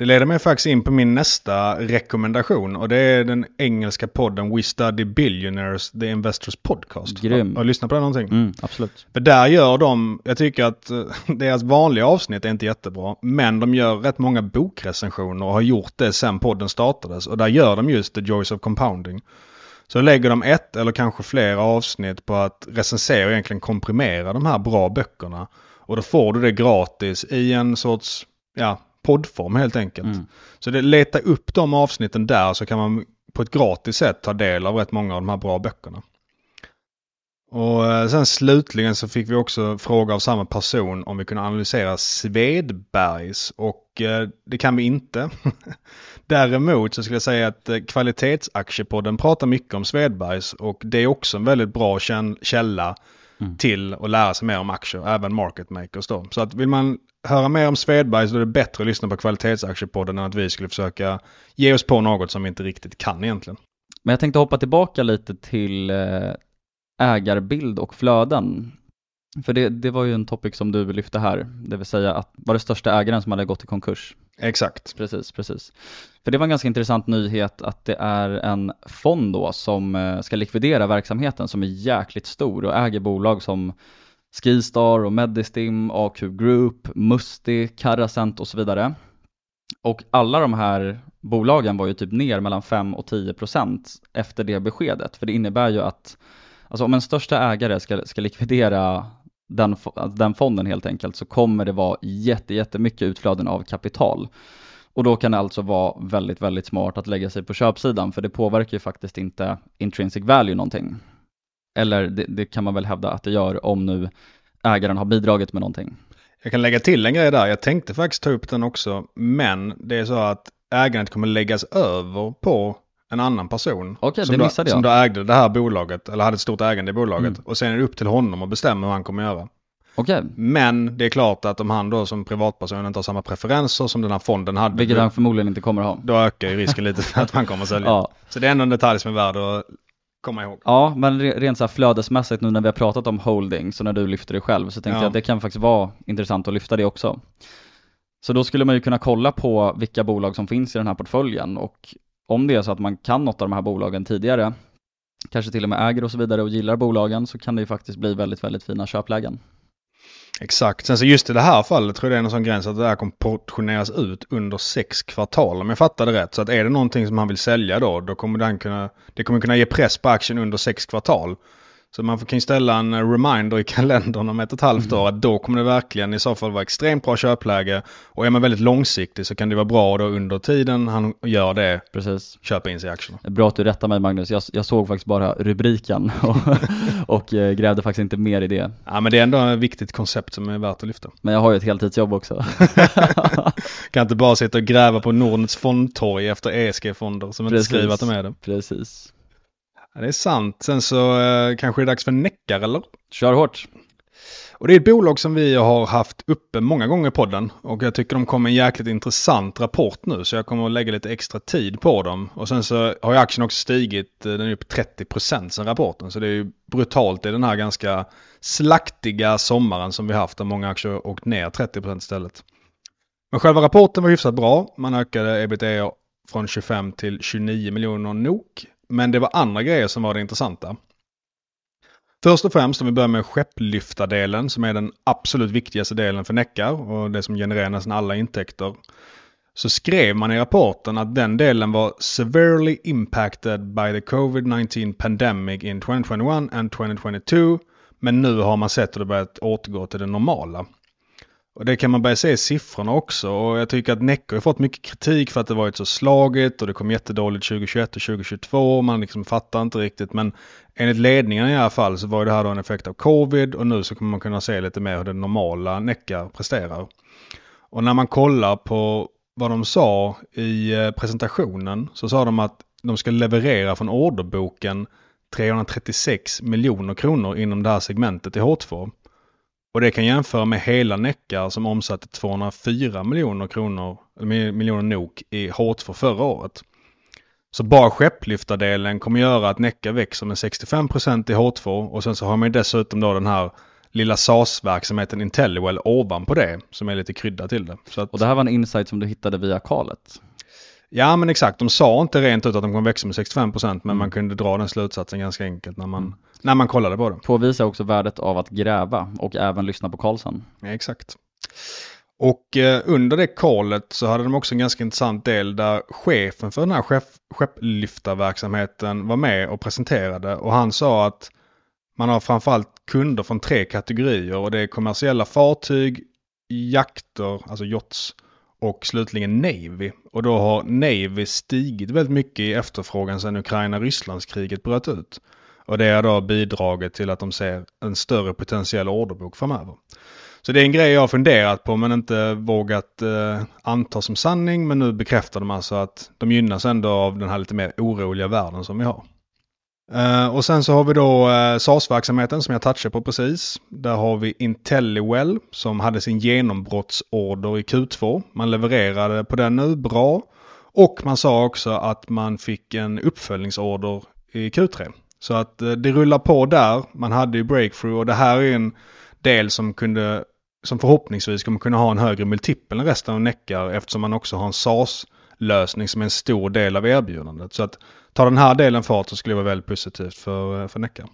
Det leder mig faktiskt in på min nästa rekommendation och det är den engelska podden We Study Billionaires, The Investors Podcast. Grym. Har du lyssnat på den någonting? Mm, absolut. För där gör de, jag tycker att eh, deras vanliga avsnitt är inte jättebra, men de gör rätt många bokrecensioner och har gjort det sen podden startades. Och där gör de just The Joys of Compounding. Så lägger de ett eller kanske flera avsnitt på att recensera och egentligen komprimera de här bra böckerna. Och då får du det gratis i en sorts, ja, poddform helt enkelt. Mm. Så det, leta upp de avsnitten där så kan man på ett gratis sätt ta del av rätt många av de här bra böckerna. Och eh, sen slutligen så fick vi också fråga av samma person om vi kunde analysera Svedbergs och eh, det kan vi inte. Däremot så skulle jag säga att eh, kvalitetsaktiepodden pratar mycket om Svedbergs och det är också en väldigt bra källa mm. till att lära sig mer om aktier, även market makers då. Så att vill man höra mer om Svedberg så är det bättre att lyssna på kvalitetsaktiepodden än att vi skulle försöka ge oss på något som vi inte riktigt kan egentligen. Men jag tänkte hoppa tillbaka lite till eh, ägarbild och flöden. För det, det var ju en topic som du lyfte här, det vill säga att var det största ägaren som hade gått i konkurs. Exakt. Precis, precis. För det var en ganska intressant nyhet att det är en fond då som eh, ska likvidera verksamheten som är jäkligt stor och äger bolag som Skistar och Medistim, AQ Group, Musti, Carasent och så vidare. Och alla de här bolagen var ju typ ner mellan 5 och 10 procent efter det beskedet. För det innebär ju att alltså om en största ägare ska, ska likvidera den, alltså den fonden helt enkelt så kommer det vara jätte, jättemycket utflöden av kapital. Och då kan det alltså vara väldigt, väldigt smart att lägga sig på köpsidan för det påverkar ju faktiskt inte intrinsic value någonting. Eller det, det, kan man väl hävda att det gör om nu ägaren har bidragit med någonting. Jag kan lägga till en grej där. Jag tänkte faktiskt ta upp den också. Men det är så att ägandet kommer läggas över på en annan person. Okej, som då, jag. Som då ägde det här bolaget, eller hade ett stort ägande i bolaget. Mm. Och sen är det upp till honom att bestämma hur han kommer göra. Okej, Men det är klart att om han då som privatperson inte har samma preferenser som den här fonden hade. vilket han förmodligen inte kommer att ha. då ökar ju risken lite för att man kommer att sälja. Ja. Så det är ändå en detalj som är värd att komma ihåg. Ja, men re- rent så här flödesmässigt nu när vi har pratat om holding, så när du lyfter det själv, så tänkte Ja. jag att det kan faktiskt vara intressant att lyfta det också. Så då skulle man ju kunna kolla på vilka bolag som finns i den här portföljen och om det är så att man kan något av de här bolagen tidigare, kanske till och med äger och så vidare och gillar bolagen, så kan det ju faktiskt bli väldigt, väldigt fina köplägen. Exakt. Sen så just i det här fallet tror jag det är en sån gräns att det här kommer portioneras ut under sex kvartal om jag fattar det rätt. Så att är det någonting som han vill sälja då, då kommer den kunna, det kommer kunna ge press på aktien under sex kvartal. Så man kan ju ställa en reminder i kalendern om ett och ett halvt år att då kommer det verkligen i så fall vara extremt bra köpläge. Och är man väldigt långsiktig så kan det vara bra då under tiden han gör det, Precis. köpa in sig i aktierna. Bra att du rättar mig Magnus, jag, jag såg faktiskt bara rubriken och, och eh, grävde faktiskt inte mer i det. Ja men det är ändå ett viktigt koncept som är värt att lyfta. Men jag har ju ett heltidsjobb också. Kan inte bara sitta och gräva på Nordnets fondtorg efter ESG-fonder som inte Precis. skriver att de är det. Precis. Ja, det är sant. Sen så eh, kanske det är dags för Neckar eller? Kör hårt. Och det är ett bolag som vi har haft uppe många gånger i podden. Och jag tycker de kom med en jäkligt intressant rapport nu. Så jag kommer att lägga lite extra tid på dem. Och sen så har ju aktien också stigit. eh, Den är upp 30% sen rapporten. Så det är ju brutalt i den här ganska slaktiga sommaren som vi haft. Där många aktier har åkt ner 30% istället. Men själva rapporten var hyfsat bra. Man ökade ebitda från 25 till 29 miljoner NOK. Men det var andra grejer som var det intressanta. Först och främst om vi börjar med skepplyftardelen som är den absolut viktigaste delen för Neckar och det som genererar nästan alla intäkter. Så skrev man i rapporten att den delen var severely impacted by the covid-19 pandemic in 2021 and 2022. Men nu har man sett hur det börjat återgå till det normala. Och det kan man börja se i siffrorna också. Och jag tycker att Neckar har fått mycket kritik för att det varit så slagigt och det kom jättedåligt 2021 och 2022. Man liksom fattar inte riktigt. Men enligt ledningen i alla fall så var det här då en effekt av covid och nu så kommer man kunna se lite mer hur det normala Neckar presterar. Och när man kollar på vad de sa i eh, presentationen så sa de att de ska leverera från orderboken 336 miljoner kronor inom det här segmentet i H2. Och det kan jämföra med hela Neckar som omsatte 204 miljoner kronor, miljoner NOK i H2 förra året. Så bara skepplyftardelen kommer göra att Neckar växer med 65% i H2 och sen så har man ju dessutom då den här lilla SAS-verksamheten Intelliwell ovanpå det som är lite krydda till det. Så att, Och det här var en insight som du hittade via kalet. Ja men exakt, de sa inte rent ut att de kommer växa med 65% men man kunde dra den slutsatsen ganska enkelt när man, när man kollade på det. Påvisar också värdet av att gräva och även lyssna på Karlsson. Ja, exakt. Och eh, under det callet så hade de också en ganska intressant del där chefen för den här skepp, skepplyftarverksamheten var med och presenterade. Och han sa att man har framförallt kunder från tre kategorier och det är kommersiella fartyg, jakter, alltså yachts och slutligen Navy. Och då har Navy stigit väldigt mycket i efterfrågan sedan Ukraina-Rysslandskriget bröt ut. Och det har då bidragit till att de ser en större potentiell orderbok framöver. Så det är en grej jag har funderat på men inte vågat eh, anta som sanning. Men nu bekräftar de alltså att de gynnas ändå av den här lite mer oroliga världen som vi har. Eh, och sen så har vi då eh, SAS-verksamheten som jag touchade på precis. Där har vi Intelliwell som hade sin genombrottsorder i Q2. Man levererade på den nu, bra. Och man sa också att man fick en uppföljningsorder i Q3. Så att eh, det rullar på där. Man hade ju breakthrough och det här är en del som kunde som förhoppningsvis kommer kunna ha en högre multipel än resten av Neckar eftersom man också har en SAS-lösning som är en stor del av erbjudandet. Så att ta den här delen fart så skulle det vara väldigt positivt för, eh, för Neckar.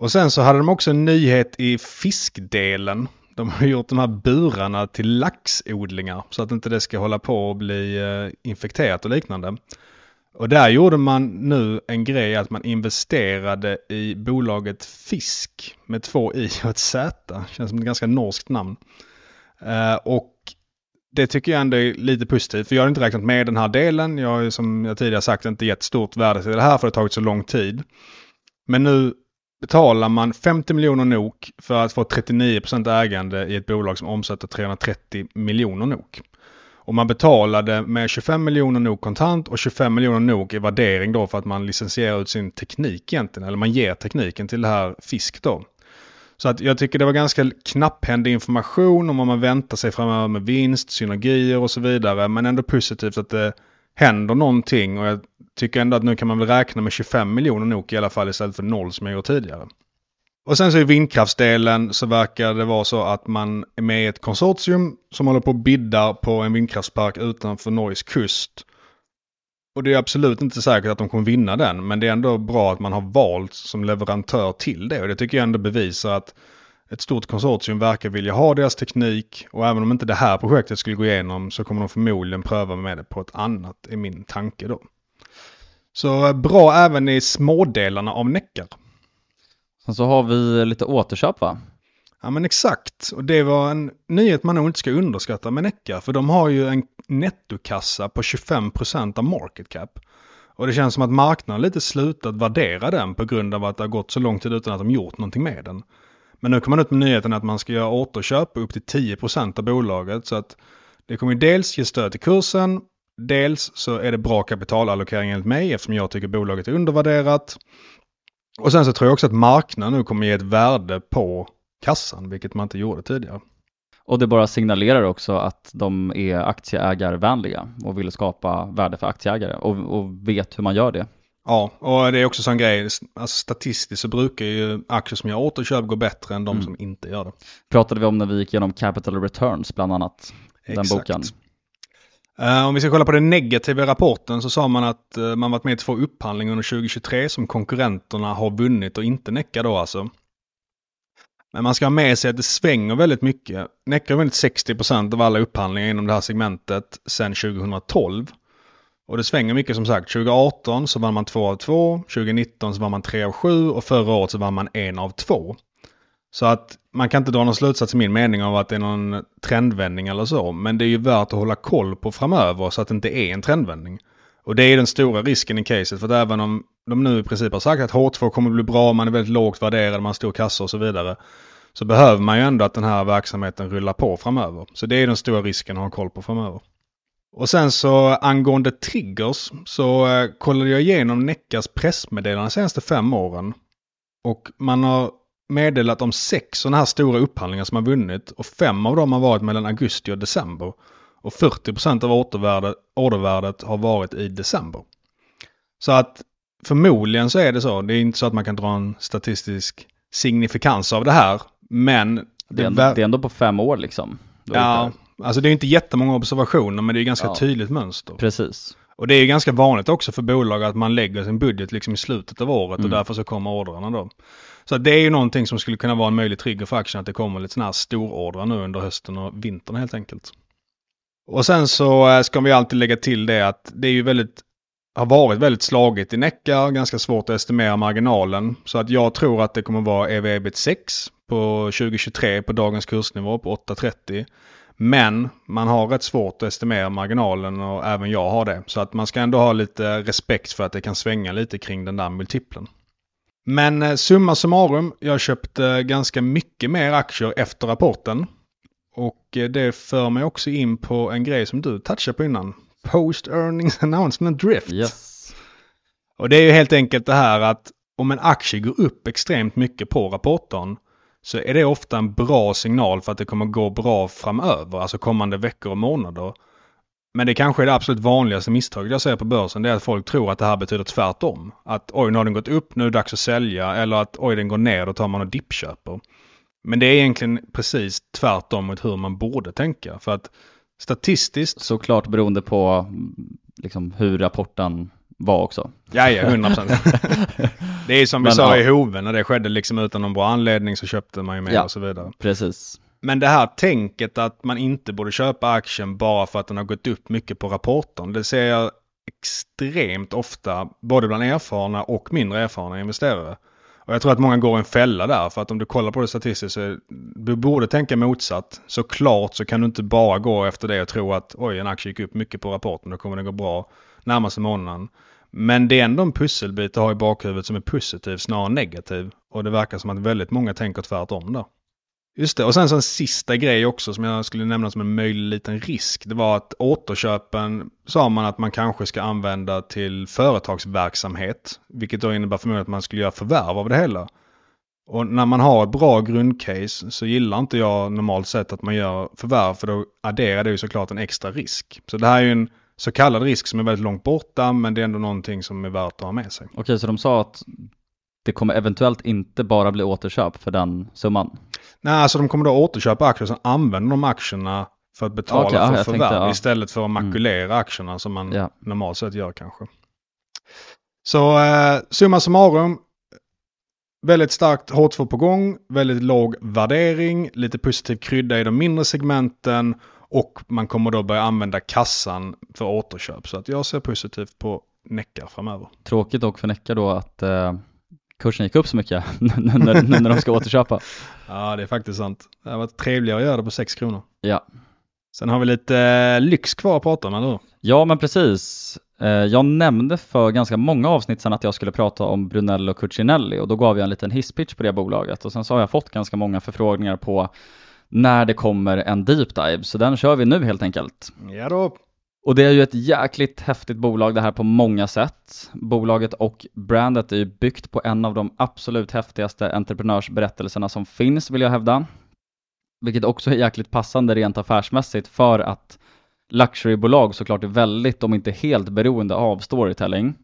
Och sen så hade de också en nyhet i fiskdelen. De har gjort de här burarna till laxodlingar så att inte det ska hålla på och bli eh, infekterat och liknande. Och där gjorde man nu en grej att man investerade i bolaget Fisk med två i och ett z. Känns som ett ganska norskt namn. Eh, och det tycker jag ändå är lite positivt för jag har inte räknat med den här delen. Jag har ju som jag tidigare sagt inte gett stort värde till det här för det har tagit så lång tid. Men nu betalar man 50 miljoner NOK för att få 39% ägande i ett bolag som omsätter 330 miljoner NOK. Och man betalade med 25 miljoner NOK kontant och 25 miljoner NOK i värdering då för att man licensierar ut sin teknik egentligen. Eller man ger tekniken till det här fisk då. Så att jag tycker det var ganska knapphändig information om vad man väntar sig framöver med vinst, synergier och så vidare. Men ändå positivt att det händer någonting och jag tycker ändå att nu kan man väl räkna med 25 miljoner NOK i alla fall istället för noll som jag gjort tidigare. Och sen så i vindkraftsdelen så verkar det vara så att man är med i ett konsortium som håller på att bidda på en vindkraftspark utanför Norges kust. Och det är absolut inte säkert att de kommer vinna den, men det är ändå bra att man har valt som leverantör till det. Och det tycker jag ändå bevisar att ett stort konsortium verkar vilja ha deras teknik och även om inte det här projektet skulle gå igenom så kommer de förmodligen pröva med det på ett annat, är min tanke då. Så eh, bra även i smådelarna av Neckar. Sen så har vi lite återköp va? Ja men exakt. Och det var en nyhet man nog inte ska underskatta med Necka, För de har ju en nettokassa på 25% av market cap. Och det känns som att marknaden lite slutat värdera den på grund av att det har gått så lång tid utan att de gjort någonting med den. Men nu kommer man ut med nyheten att man ska göra återköp upp till 10% av bolaget. Så att det kommer dels ge stöd till kursen. Dels så är det bra kapitalallokering enligt mig eftersom jag tycker bolaget är undervärderat. Och sen så tror jag också att marknaden nu kommer ge ett värde på kassan, vilket man inte gjorde tidigare. Och det bara signalerar också att de är aktieägarvänliga och vill skapa värde för aktieägare och, och vet hur man gör det. Ja, och det är också sån grej, alltså statistiskt så brukar ju aktier som gör återköp gå bättre än de mm. som inte gör det. Pratade vi om när vi gick igenom Capital Returns bland annat, Exakt. den boken. Eh, om vi ska kolla på den negativa rapporten så sa man att eh, man varit med i två upphandlingar under 2023 som konkurrenterna har vunnit och inte Necka då alltså. Men man ska ha med sig att det svänger väldigt mycket. Necka har vunnit 60% av alla upphandlingar inom det här segmentet sedan 2012. Och det svänger mycket som sagt. 2018 så vann man 2 av 2, 2019 så vann man 3 av 7 och förra året så vann man 1 av 2. Så att man kan inte dra någon slutsats i min mening av att det är någon trendvändning eller så. Men det är ju värt att hålla koll på framöver så att det inte är en trendvändning. Och det är den stora risken i caset. För att även om de nu i princip har sagt att H2 kommer bli bra, man är väldigt lågt värderad, man har stor kassa och så vidare. Så behöver man ju ändå att den här verksamheten rullar på framöver. Så det är den stora risken att ha koll på framöver. Och sen så angående triggers så eh, kollade jag igenom Neckas pressmeddelanden de senaste fem åren. Och man har meddelat om sex sådana här stora upphandlingar som har vunnit och fem av dem har varit mellan augusti och december. Och 40% av ordervärdet har varit i december. Så att förmodligen så är det så. Det är inte så att man kan dra en statistisk signifikans av det här. Men det är, ändå, det är ändå på fem år liksom. Ja, alltså det är inte jättemånga observationer men det är ganska ja, tydligt mönster. Precis. Och det är ganska vanligt också för bolag att man lägger sin budget liksom i slutet av året mm. och därför så kommer ordrarna då. Så det är ju någonting som skulle kunna vara en möjlig trigger för aktien att det kommer lite sådana här storordrar nu under hösten och vintern helt enkelt. Och sen så eh, ska vi alltid lägga till det att det är ju väldigt har varit väldigt slagigt i Necka, ganska svårt att estimera marginalen. Så att jag tror att det kommer vara ev ebit 6 på 2023 på dagens kursnivå på 8.30. Men man har rätt svårt att estimera marginalen och även jag har det. Så att man ska ändå ha lite respekt för att det kan svänga lite kring den där multiplen. Men eh, summa summarum, jag köpte ganska mycket mer aktier efter rapporten. Och eh, det för mig också in på en grej som du touchade på innan. Post earnings announcement drift. Yes. Och det är ju helt enkelt det här att om en aktie går upp extremt mycket på rapporten så är det ofta en bra signal för att det kommer gå bra framöver, alltså kommande veckor och månader. Men det kanske är det absolut vanligaste misstaget jag ser på börsen. Det är att folk tror att det här betyder tvärtom. Att oj, nu har den gått upp, nu är det dags att sälja. Eller att oj, den går ner, då tar man och dippköper. Men det är egentligen precis tvärtom mot hur man borde tänka. För att statistiskt... Såklart beroende på liksom, hur rapporten var också. Ja, ja, 100 procent. det är som vi Men, sa ja. i Hoven, när det skedde liksom utan någon bra anledning så köpte man ju mer ja, och så vidare. Precis. Men det här tänket att man inte borde köpa aktien bara för att den har gått upp mycket på rapporten. Det ser jag extremt ofta, både bland erfarna och mindre erfarna investerare. Och jag tror att många går i en fälla där, för att om du kollar på det statistiskt så du borde tänka motsatt. Såklart så kan du inte bara gå efter det och tro att oj, en aktie gick upp mycket på rapporten, då kommer det gå bra närmaste månaden. Men det är ändå en pusselbit att ha i bakhuvudet som är positiv snarare än negativ. Och det verkar som att väldigt många tänker tvärtom där. Just det, och sen så en sista grej också som jag skulle nämna som en möjlig liten risk. Det var att återköpen sa man att man kanske ska använda till företagsverksamhet. Vilket då innebär förmodligen att man skulle göra förvärv av det hela. Och när man har ett bra grundcase så gillar inte jag normalt sett att man gör förvärv för då adderar det ju såklart en extra risk. Så det här är ju en så kallad risk som är väldigt långt borta men det är ändå någonting som är värt att ha med sig. Okej, så de sa att det kommer eventuellt inte bara bli återköp för den summan? Nej, alltså de kommer då återköpa aktier och använder de aktierna för att betala ja, för jag förvärv tänkte, ja. istället för att makulera aktierna som man Ja. normalt sett gör kanske. Så eh, summa summarum. Väldigt starkt H2 på gång, väldigt låg värdering, lite positiv krydda i de mindre segmenten och man kommer då börja använda kassan för återköp. Så att jag ser positivt på Neckar framöver. Tråkigt dock för Necka då att eh, kursen gick upp så mycket när, nu när de ska återköpa. Ja, det är faktiskt sant. Det har varit trevligare att göra det på 6 kronor. Ja. Sen har vi lite eh, lyx kvar att prata om, eller hur? Ja, men precis. Eh, Jag nämnde för ganska många avsnitt sedan att jag skulle prata om Brunello Cucinelli och då gav jag en liten hisspitch på det bolaget och sen så har jag fått ganska många förfrågningar på när det kommer en deep dive, så den kör vi nu helt enkelt. Ja då. Och det är ju ett jäkligt häftigt bolag det här på många sätt. Bolaget och brandet är ju byggt på en av de absolut häftigaste entreprenörsberättelserna som finns vill jag hävda. Vilket också är jäkligt passande rent affärsmässigt för att luxurybolag såklart är väldigt, om inte helt beroende av storytelling.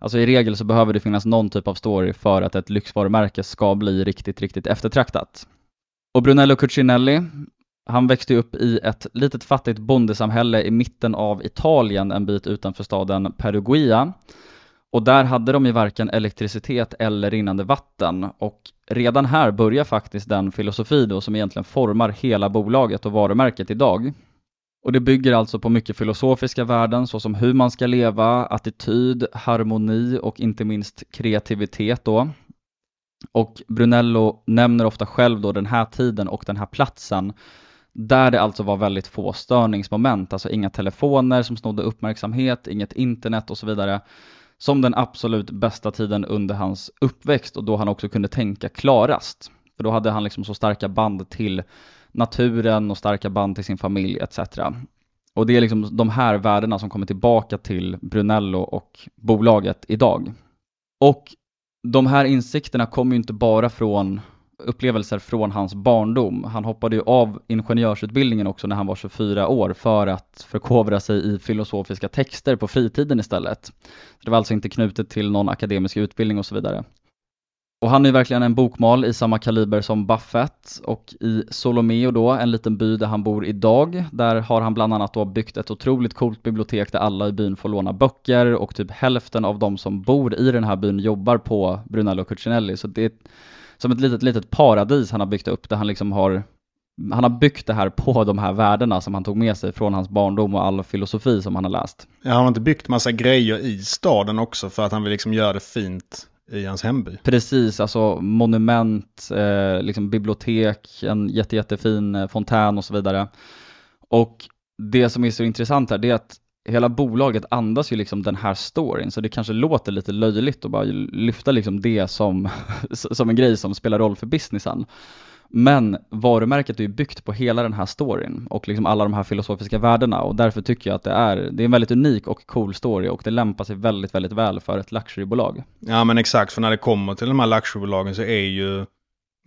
Alltså i regel så behöver det finnas någon typ av story för att ett lyxvarumärke ska bli riktigt, riktigt eftertraktat. Och Brunello Cucinelli, han växte ju upp i ett litet fattigt bondesamhälle i mitten av Italien, en bit utanför staden Perugia. Och där hade de ju varken elektricitet eller rinnande vatten. Och redan här börjar faktiskt den filosofi då som egentligen formar hela bolaget och varumärket idag. Och det bygger alltså på mycket filosofiska värden såsom hur man ska leva, attityd, harmoni och inte minst kreativitet då. Och Brunello nämner ofta själv då den här tiden och den här platsen där det alltså var väldigt få störningsmoment, alltså inga telefoner som snodde uppmärksamhet, inget internet och så vidare, som den absolut bästa tiden under hans uppväxt och då han också kunde tänka klarast. För då hade han liksom så starka band till naturen och starka band till sin familj etc. Och det är liksom de här värdena som kommer tillbaka till Brunello och bolaget idag. Och de här insikterna kommer ju inte bara från upplevelser från hans barndom. Han hoppade ju av ingenjörsutbildningen också när han var 24 år för att förkovra sig i filosofiska texter på fritiden istället. Det var alltså inte knutet till någon akademisk utbildning och så vidare. Och han är verkligen en bokmal i samma kaliber som Buffett. Och i Solomeo då, en liten by där han bor idag, där har han bland annat då byggt ett otroligt coolt bibliotek där alla i byn får låna böcker och typ hälften av de som bor i den här byn jobbar på Brunello Cucinelli, så det är som ett litet, litet paradis han har byggt upp där han liksom har han har byggt det här på de här värdena som han tog med sig från hans barndom och all filosofi som han har läst. Ja, han har inte byggt massa grejer i staden också för att han vill liksom göra det fint i hans hemby. Precis, alltså monument, eh, liksom bibliotek, en jätte, jättefin eh, fontän och så vidare. Och det som är så intressant här, det är att hela bolaget andas ju liksom den här storyn, så det kanske låter lite löjligt att bara lyfta liksom det som, som en grej som spelar roll för businessen. Men varumärket är ju byggt på hela den här storyn och liksom alla de här filosofiska värdena och därför tycker jag att det är, det är en väldigt unik och cool story och det lämpar sig väldigt, väldigt väl för ett luxurybolag. Ja men exakt, för när det kommer till de här luxurybolagen så är ju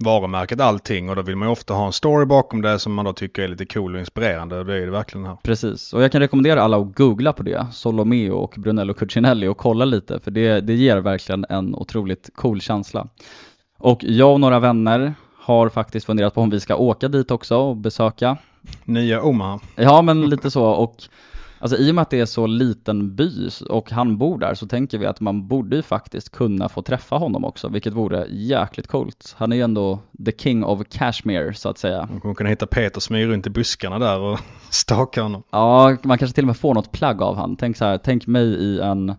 varumärket allting och då vill man ju ofta ha en story bakom det som man då tycker är lite cool och inspirerande och det är det verkligen här. Precis, och jag kan rekommendera alla att googla på det, Solomeo och Brunello Cucinelli och kolla lite för det, det ger verkligen en otroligt cool känsla. Och jag och några vänner har faktiskt funderat på om vi ska åka dit också och besöka. Nya Omaha. Ja, men lite så och alltså i och med att det är så liten by och han bor där så tänker vi att man borde ju faktiskt kunna få träffa honom också, vilket vore jäkligt coolt. Han är ju ändå the king of Kashmir så att säga. Man kommer kunna hitta Peter som är runt i buskarna där och staka honom. Ja, man kanske till och med får något plagg av han. Tänk så här, tänk mig i en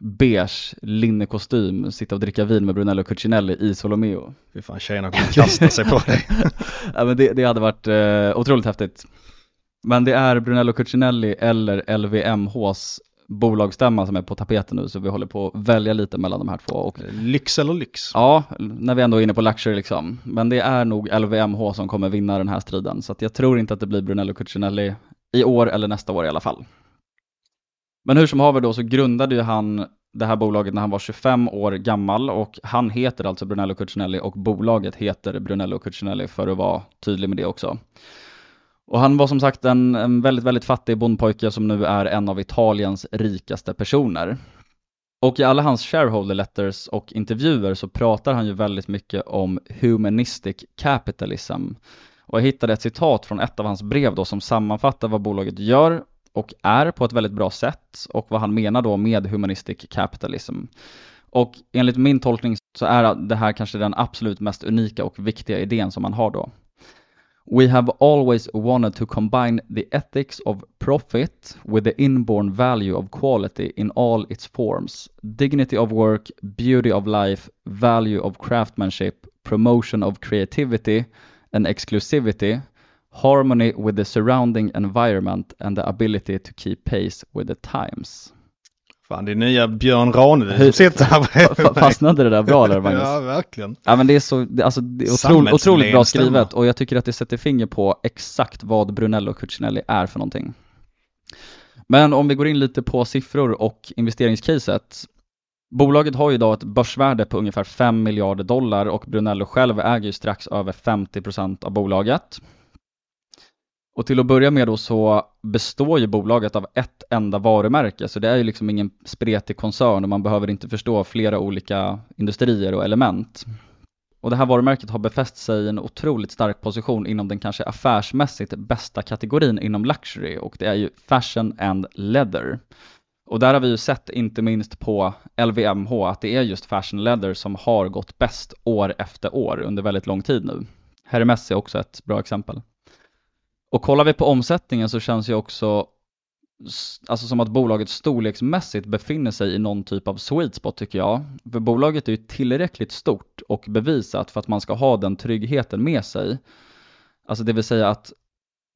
beige linnekostym, sitta och dricka vin med Brunello Cucinelli i Solomeo. Fy fan, tjejerna kommer kasta sig på dig. ja, men det, det hade varit eh, otroligt häftigt. Men det är Brunello Cucinelli eller LVMHs bolagsstämma som är på tapeten nu så vi håller på att välja lite mellan de här två. Och, Lyx eller lyx? ja, när vi ändå är inne på luxury liksom. Men det är nog LVMH som kommer vinna den här striden. Så jag tror inte att det blir Brunello Cucinelli i år eller nästa år i alla fall. Men hur som haver då så grundade ju han det här bolaget när han var 25 år gammal och han heter alltså Brunello Cucinelli och bolaget heter Brunello Cucinelli för att vara tydlig med det också. Och han var som sagt en, en väldigt, väldigt fattig bondpojke som nu är en av Italiens rikaste personer. Och i alla hans shareholder letters och intervjuer så pratar han ju väldigt mycket om humanistic capitalism. Och jag hittade ett citat från ett av hans brev då som sammanfattar vad bolaget gör och är på ett väldigt bra sätt och vad han menar då med humanistic capitalism. Och enligt min tolkning så är det här kanske den absolut mest unika och viktiga idén som man har då. We have always wanted to combine the ethics of profit with the inborn value of quality in all its forms. Dignity of work, beauty of life, value of craftsmanship, promotion of creativity and exclusivity, harmony with the surrounding environment and the ability to keep pace with the times. Fan, det är nya Björn Ranelid som sitter här. Fastnade det där bra där Magnus? Ja, verkligen. Ja men det är så, det, alltså, det är otroligt, otroligt bra skrivet och jag tycker att det sätter finger på exakt vad Brunello Cucinelli är för någonting. Men om vi går in lite på siffror och investeringscaset. Bolaget har ju idag ett börsvärde på ungefär 5 miljarder dollar och Brunello själv äger ju strax över 50% av bolaget. Och till att börja med då så består ju bolaget av ett enda varumärke, så det är ju liksom ingen spretig koncern och man behöver inte förstå flera olika industrier och element. Och det här varumärket har befäst sig i en otroligt stark position inom den kanske affärsmässigt bästa kategorin inom luxury och det är ju fashion and leather. Och där har vi ju sett, inte minst på LVMH, att det är just fashion leather som har gått bäst år efter år under väldigt lång tid nu. Hermes är också ett bra exempel. Och kollar vi på omsättningen så känns ju också alltså som att bolaget storleksmässigt befinner sig i någon typ av sweet spot tycker jag. För bolaget är ju tillräckligt stort och bevisat för att man ska ha den tryggheten med sig. Alltså det vill säga att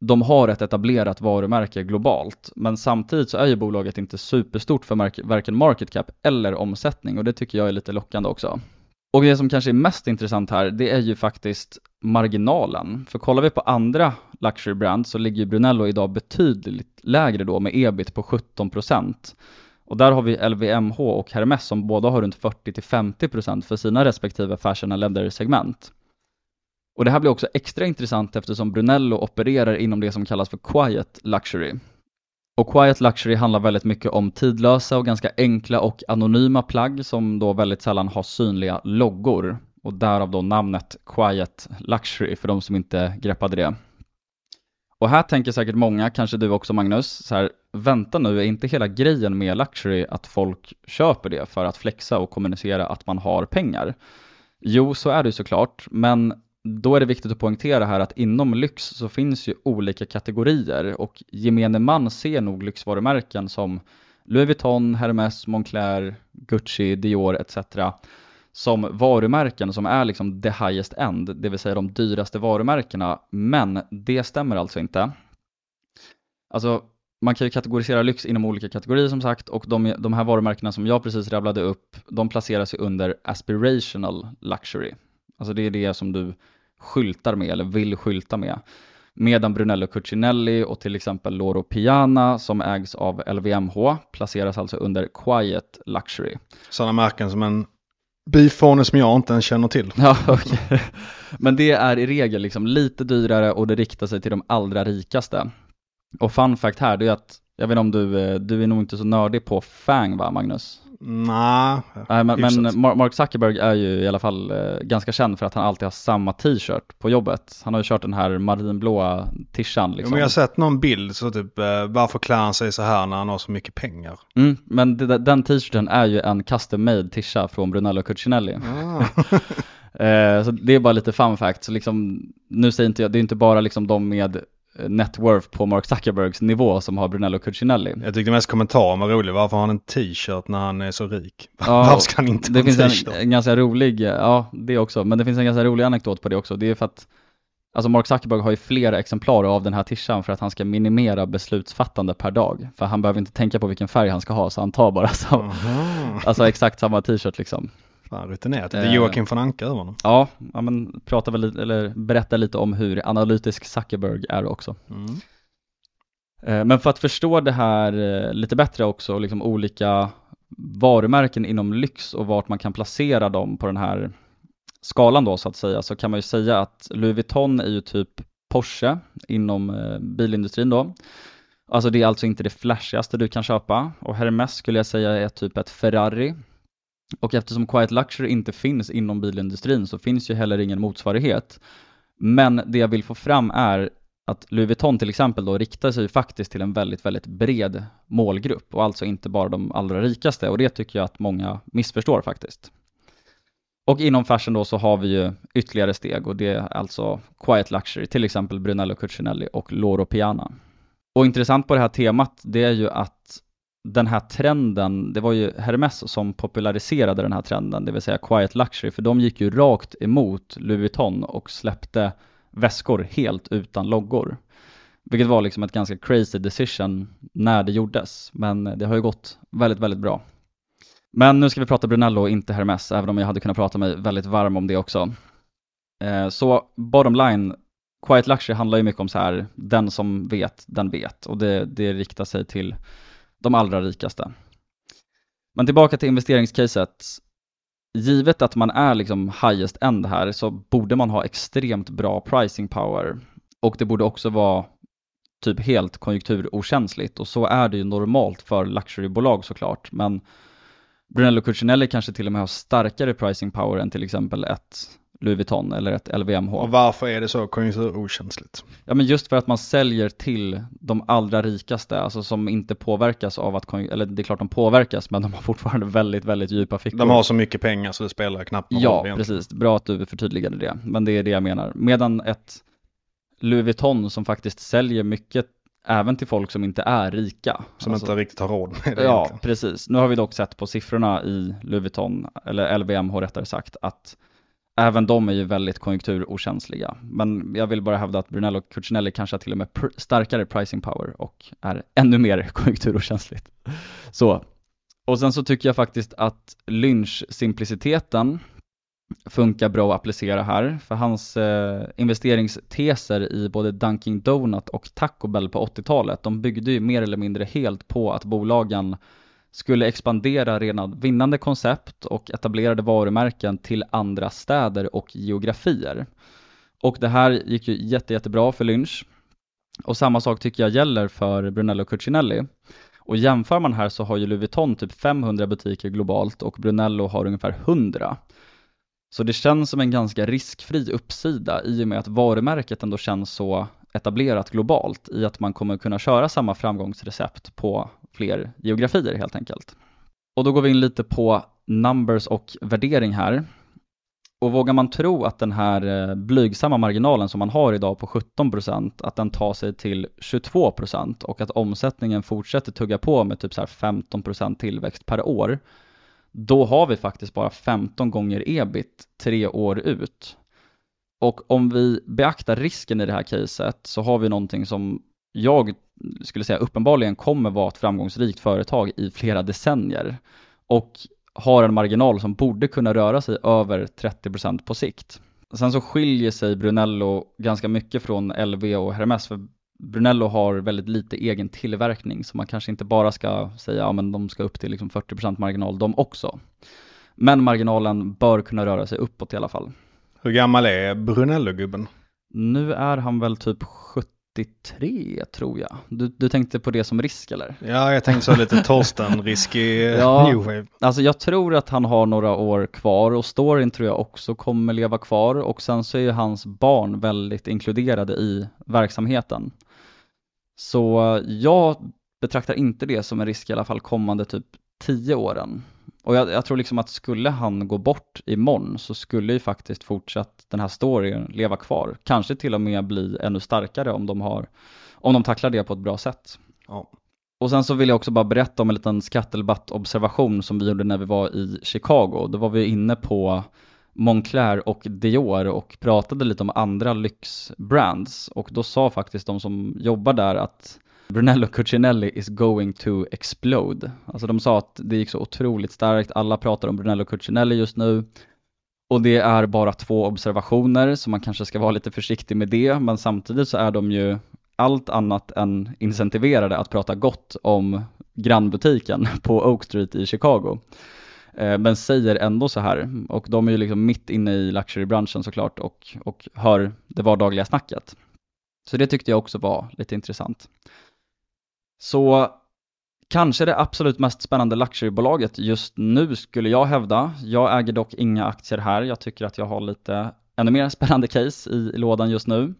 de har ett etablerat varumärke globalt, men samtidigt så är ju bolaget inte superstort för varken market cap eller omsättning och det tycker jag är lite lockande också. Och det som kanske är mest intressant här, det är ju faktiskt marginalen. För kollar vi på andra luxury brands så ligger Brunello idag betydligt lägre då med ebit på 17%. Och där har vi LVMH och Hermes som båda har runt 40-50% för sina respektive fashion and leather segment. Och det här blir också extra intressant eftersom Brunello opererar inom det som kallas för quiet luxury. Och quiet luxury handlar väldigt mycket om tidlösa och ganska enkla och anonyma plagg som då väldigt sällan har synliga loggor. Och därav då namnet quiet luxury för de som inte greppade det. Och här tänker säkert många, kanske du också Magnus, så här, vänta nu, är inte hela grejen med luxury att folk köper det för att flexa och kommunicera att man har pengar? Jo, så är det ju såklart, men då är det viktigt att poängtera här att inom lyx så finns ju olika kategorier och gemene man ser nog lyxvarumärken som Louis Vuitton, Hermès, Moncler, Gucci, Dior etc som varumärken som är liksom the highest end, det vill säga de dyraste varumärkena, men det stämmer alltså inte. Alltså, man kan ju kategorisera lyx inom olika kategorier som sagt och de, de här varumärkena som jag precis rabblade upp, de placeras ju under aspirational luxury. Alltså det är det som du skyltar med eller vill skylta med. Medan Brunello Cucinelli och till exempel Loro Piana som ägs av LVMH placeras alltså under quiet luxury. Sådana märken som en Bifoner som jag inte ens känner till. Ja, okay. Men det är i regel liksom lite dyrare och det riktar sig till de allra rikaste. Och fun fact här, det är att, jag vet inte om du, eh, du är nog inte så nördig på FANG va Magnus? Nej, Nej, men, men Mark Zuckerberg är ju i alla fall eh, ganska känd för att han alltid har samma t-shirt på jobbet. Han har ju kört den här marinblåa tishan liksom. men jag har sett någon bild så typ eh, varför klär han sig så här när han har så mycket pengar? mm, men det, den t-shirten är ju en custom made tisha från Brunello Cucinelli. Eh, så det är bara lite fun fact, så liksom, nu säger inte jag, det är inte bara liksom de med net worth på Mark Zuckerbergs nivå som har Brunello Cucinelli. Jag tyckte mest kommentaren var rolig. Varför har han en t-shirt när han är så rik? Ja, Varför ska han inte Det ha en finns t-shirt? en, en ganska rolig, ja det också, men det finns en ganska rolig anekdot på det också. Det är för att Alltså Mark Zuckerberg har ju flera exemplar av den här tishan för att han ska minimera beslutsfattande per dag. För han behöver inte tänka på vilken färg han ska ha så han tar bara så, alltså exakt samma t-shirt liksom. Fan rutinerat. Det Eh. är Joakim von Anka över honom. Ja, ja men prata väl lite, eller berätta lite om hur analytisk Zuckerberg är också. Mm. Eh, Men för att förstå det här eh, lite bättre också, liksom olika varumärken inom lyx och vart man kan placera dem på den här skalan då så att säga, så kan man ju säga att Louis Vuitton är ju typ Porsche inom eh, bilindustrin då. Alltså det är alltså inte det flashigaste du kan köpa och Hermes skulle jag säga är typ ett Ferrari. Och eftersom Quiet Luxury inte finns inom bilindustrin så finns ju heller ingen motsvarighet. Men det jag vill få fram är att Louis Vuitton till exempel då riktar sig faktiskt till en väldigt, väldigt bred målgrupp och alltså inte bara de allra rikaste och det tycker jag att många missförstår faktiskt. Och inom fashion då så har vi ju ytterligare steg och det är alltså Quiet Luxury, till exempel Brunello Cucinelli och Loro Piana. Och intressant på det här temat, det är ju att den här trenden, det var ju Hermes som populariserade den här trenden, det vill säga Quiet Luxury, för de gick ju rakt emot Louis Vuitton och släppte väskor helt utan loggor. Vilket var liksom ett ganska crazy decision när det gjordes, men det har ju gått väldigt, väldigt bra. Men nu ska vi prata Brunello och inte Hermes, även om jag hade kunnat prata mig väldigt varm om det också. Eh, så bottom line, Quiet Luxury handlar ju mycket om så här, den som vet, den vet. Och det, det riktar sig till de allra rikaste. Men tillbaka till investeringscaset. Givet att man är liksom highest end här så borde man ha extremt bra pricing power. Och det borde också vara typ helt konjunkturokänsligt och så är det ju normalt för luxurybolag såklart. Men Brunello Cucinelli kanske till och med har starkare pricing power än till exempel ett Louis Vuitton eller ett LVMH. Och varför är det så konjunkturokänsligt? Ja men just för att man säljer till de allra rikaste, alltså som inte påverkas av att, eller det är klart de påverkas men de har fortfarande väldigt, väldigt djupa fickor. De har så mycket pengar så det spelar knappt någon roll Ja, precis. Bra att du förtydligade det. Men det är det jag menar. Medan ett Louis Vuitton som faktiskt säljer mycket även till folk som inte är rika. Som Alltså- inte riktigt har råd med det Ja, egentligen. precis. Nu har vi dock sett på siffrorna i Louis Vuitton, eller LVMH rättare sagt, att även de är ju väldigt konjunkturokänsliga. Men jag vill bara hävda att Brunello och Cucinelli kanske har till och med pr- starkare pricing power och är ännu mer konjunkturokänsligt. Så. Och sen så tycker jag faktiskt att Lynch-simpliciteten funkar bra att applicera här, för hans eh, investeringsteser i både Dunkin Donut och Taco Bell på 80-talet, de byggde ju mer eller mindre helt på att bolagen skulle expandera redan vinnande koncept och etablerade varumärken till andra städer och geografier. Och det här gick ju jätte, jättebra för Lynch. Och samma sak tycker jag gäller för Brunello Cucinelli. Och jämför man här så har ju Louis Vuitton typ 500 butiker globalt och Brunello har ungefär 100. Så det känns som en ganska riskfri uppsida i och med att varumärket ändå känns så etablerat globalt i att man kommer kunna köra samma framgångsrecept på fler geografier helt enkelt. Och då går vi in lite på numbers och värdering här. Och vågar man tro att den här eh, blygsamma marginalen som man har idag på 17% att den tar sig till 22% och att omsättningen fortsätter tugga på med typ så här 15% tillväxt per år då har vi faktiskt bara 15 gånger ebit tre år ut. Och om vi beaktar risken i det här caset så har vi någonting som jag skulle säga uppenbarligen kommer vara ett framgångsrikt företag i flera decennier och har en marginal som borde kunna röra sig över 30% på sikt. Sen så skiljer sig Brunello ganska mycket från LV och Hermes för Brunello har väldigt lite egen tillverkning så man kanske inte bara ska säga ja men de ska upp till liksom 40% marginal de också. Men marginalen bör kunna röra sig uppåt i alla fall. Hur gammal är Brunello-gubben? Nu är han väl typ 73 tror jag. Du, du tänkte på det som risk eller? Ja, jag tänkte så lite Torsten-risk i Ja. New Wave. Alltså jag tror att han har några år kvar och storyn tror jag också kommer leva kvar och sen så är ju hans barn väldigt inkluderade i verksamheten. Så jag betraktar inte det som en risk i alla fall kommande typ 10 åren. Och jag, jag tror liksom att skulle han gå bort imorgon så skulle ju faktiskt fortsatt den här storyn leva kvar. Kanske till och med bli ännu starkare om de har, om de tacklar det på ett bra sätt. Ja. Och sen så vill jag också bara berätta om en liten skattedebatt-observation som vi gjorde när vi var i Chicago. Då var vi inne på Moncler och Dior och pratade lite om andra lyxbrands och då sa faktiskt de som jobbar där att Brunello Cucinelli is going to explode. Alltså de sa att det gick så otroligt starkt, alla pratar om Brunello Cucinelli just nu och det är bara två observationer så man kanske ska vara lite försiktig med det men samtidigt så är de ju allt annat än incentiverade att prata gott om grannbutiken på Oak Street i Chicago. Eh, men säger ändå så här, och de är ju liksom mitt inne i luxurybranschen såklart och, och hör det vardagliga snacket. Så det tyckte jag också var lite intressant. Så kanske det absolut mest spännande luxurybolaget just nu skulle jag hävda. Jag äger dock inga aktier här. Jag tycker att jag har lite ännu mer spännande case i, lådan just nu.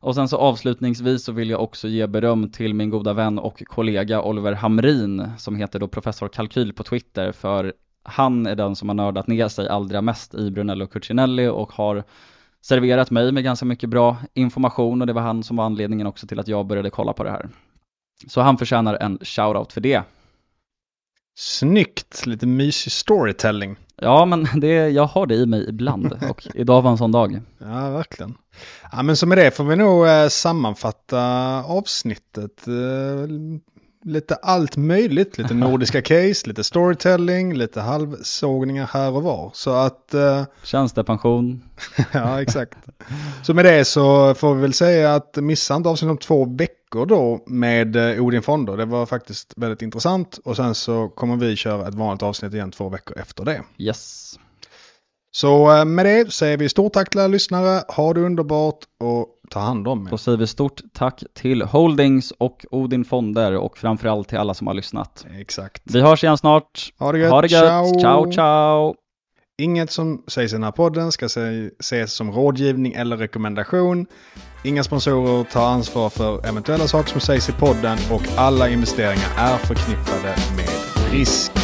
Och sen så avslutningsvis så vill jag också ge beröm till min goda vän och kollega Oliver Hamrin som heter då Professor Kalkyl på Twitter för han är den som har nördat ner sig allra mest i Brunello Cucinelli och har serverat mig med ganska mycket bra information och det var han som var anledningen också till att jag började kolla på det här. Så han förtjänar en shoutout för det. Snyggt! Lite mysig storytelling. Ja, men det, jag har det i mig ibland och idag var en sån dag. Ja, verkligen. Ja, men så med det får vi nog eh, sammanfatta avsnittet. Eh, lite allt möjligt, lite nordiska case, lite storytelling, lite halvsågningar här och var. Så att... Eh, Tjänstepension. ja, exakt. Så med det så får vi väl säga att missa inte avsnitt om två veckor då med eh, Odin Fonder. Det var faktiskt väldigt intressant. Och sen så kommer vi köra ett vanligt avsnitt igen två veckor efter det. Yes. Så eh, med det säger vi stort tack till alla lyssnare. Ha det underbart och ta hand om er. Då säger vi stort tack till Holdings och Odin Fonder och framförallt till alla som har lyssnat. Exakt. Vi hörs igen snart. Ha det gött. Ha det gött. Ciao. ciao. ciao. Inget som sägs i den här podden ska ses som rådgivning eller rekommendation. Inga sponsorer tar ansvar för eventuella saker som sägs i podden och alla investeringar är förknippade med risk.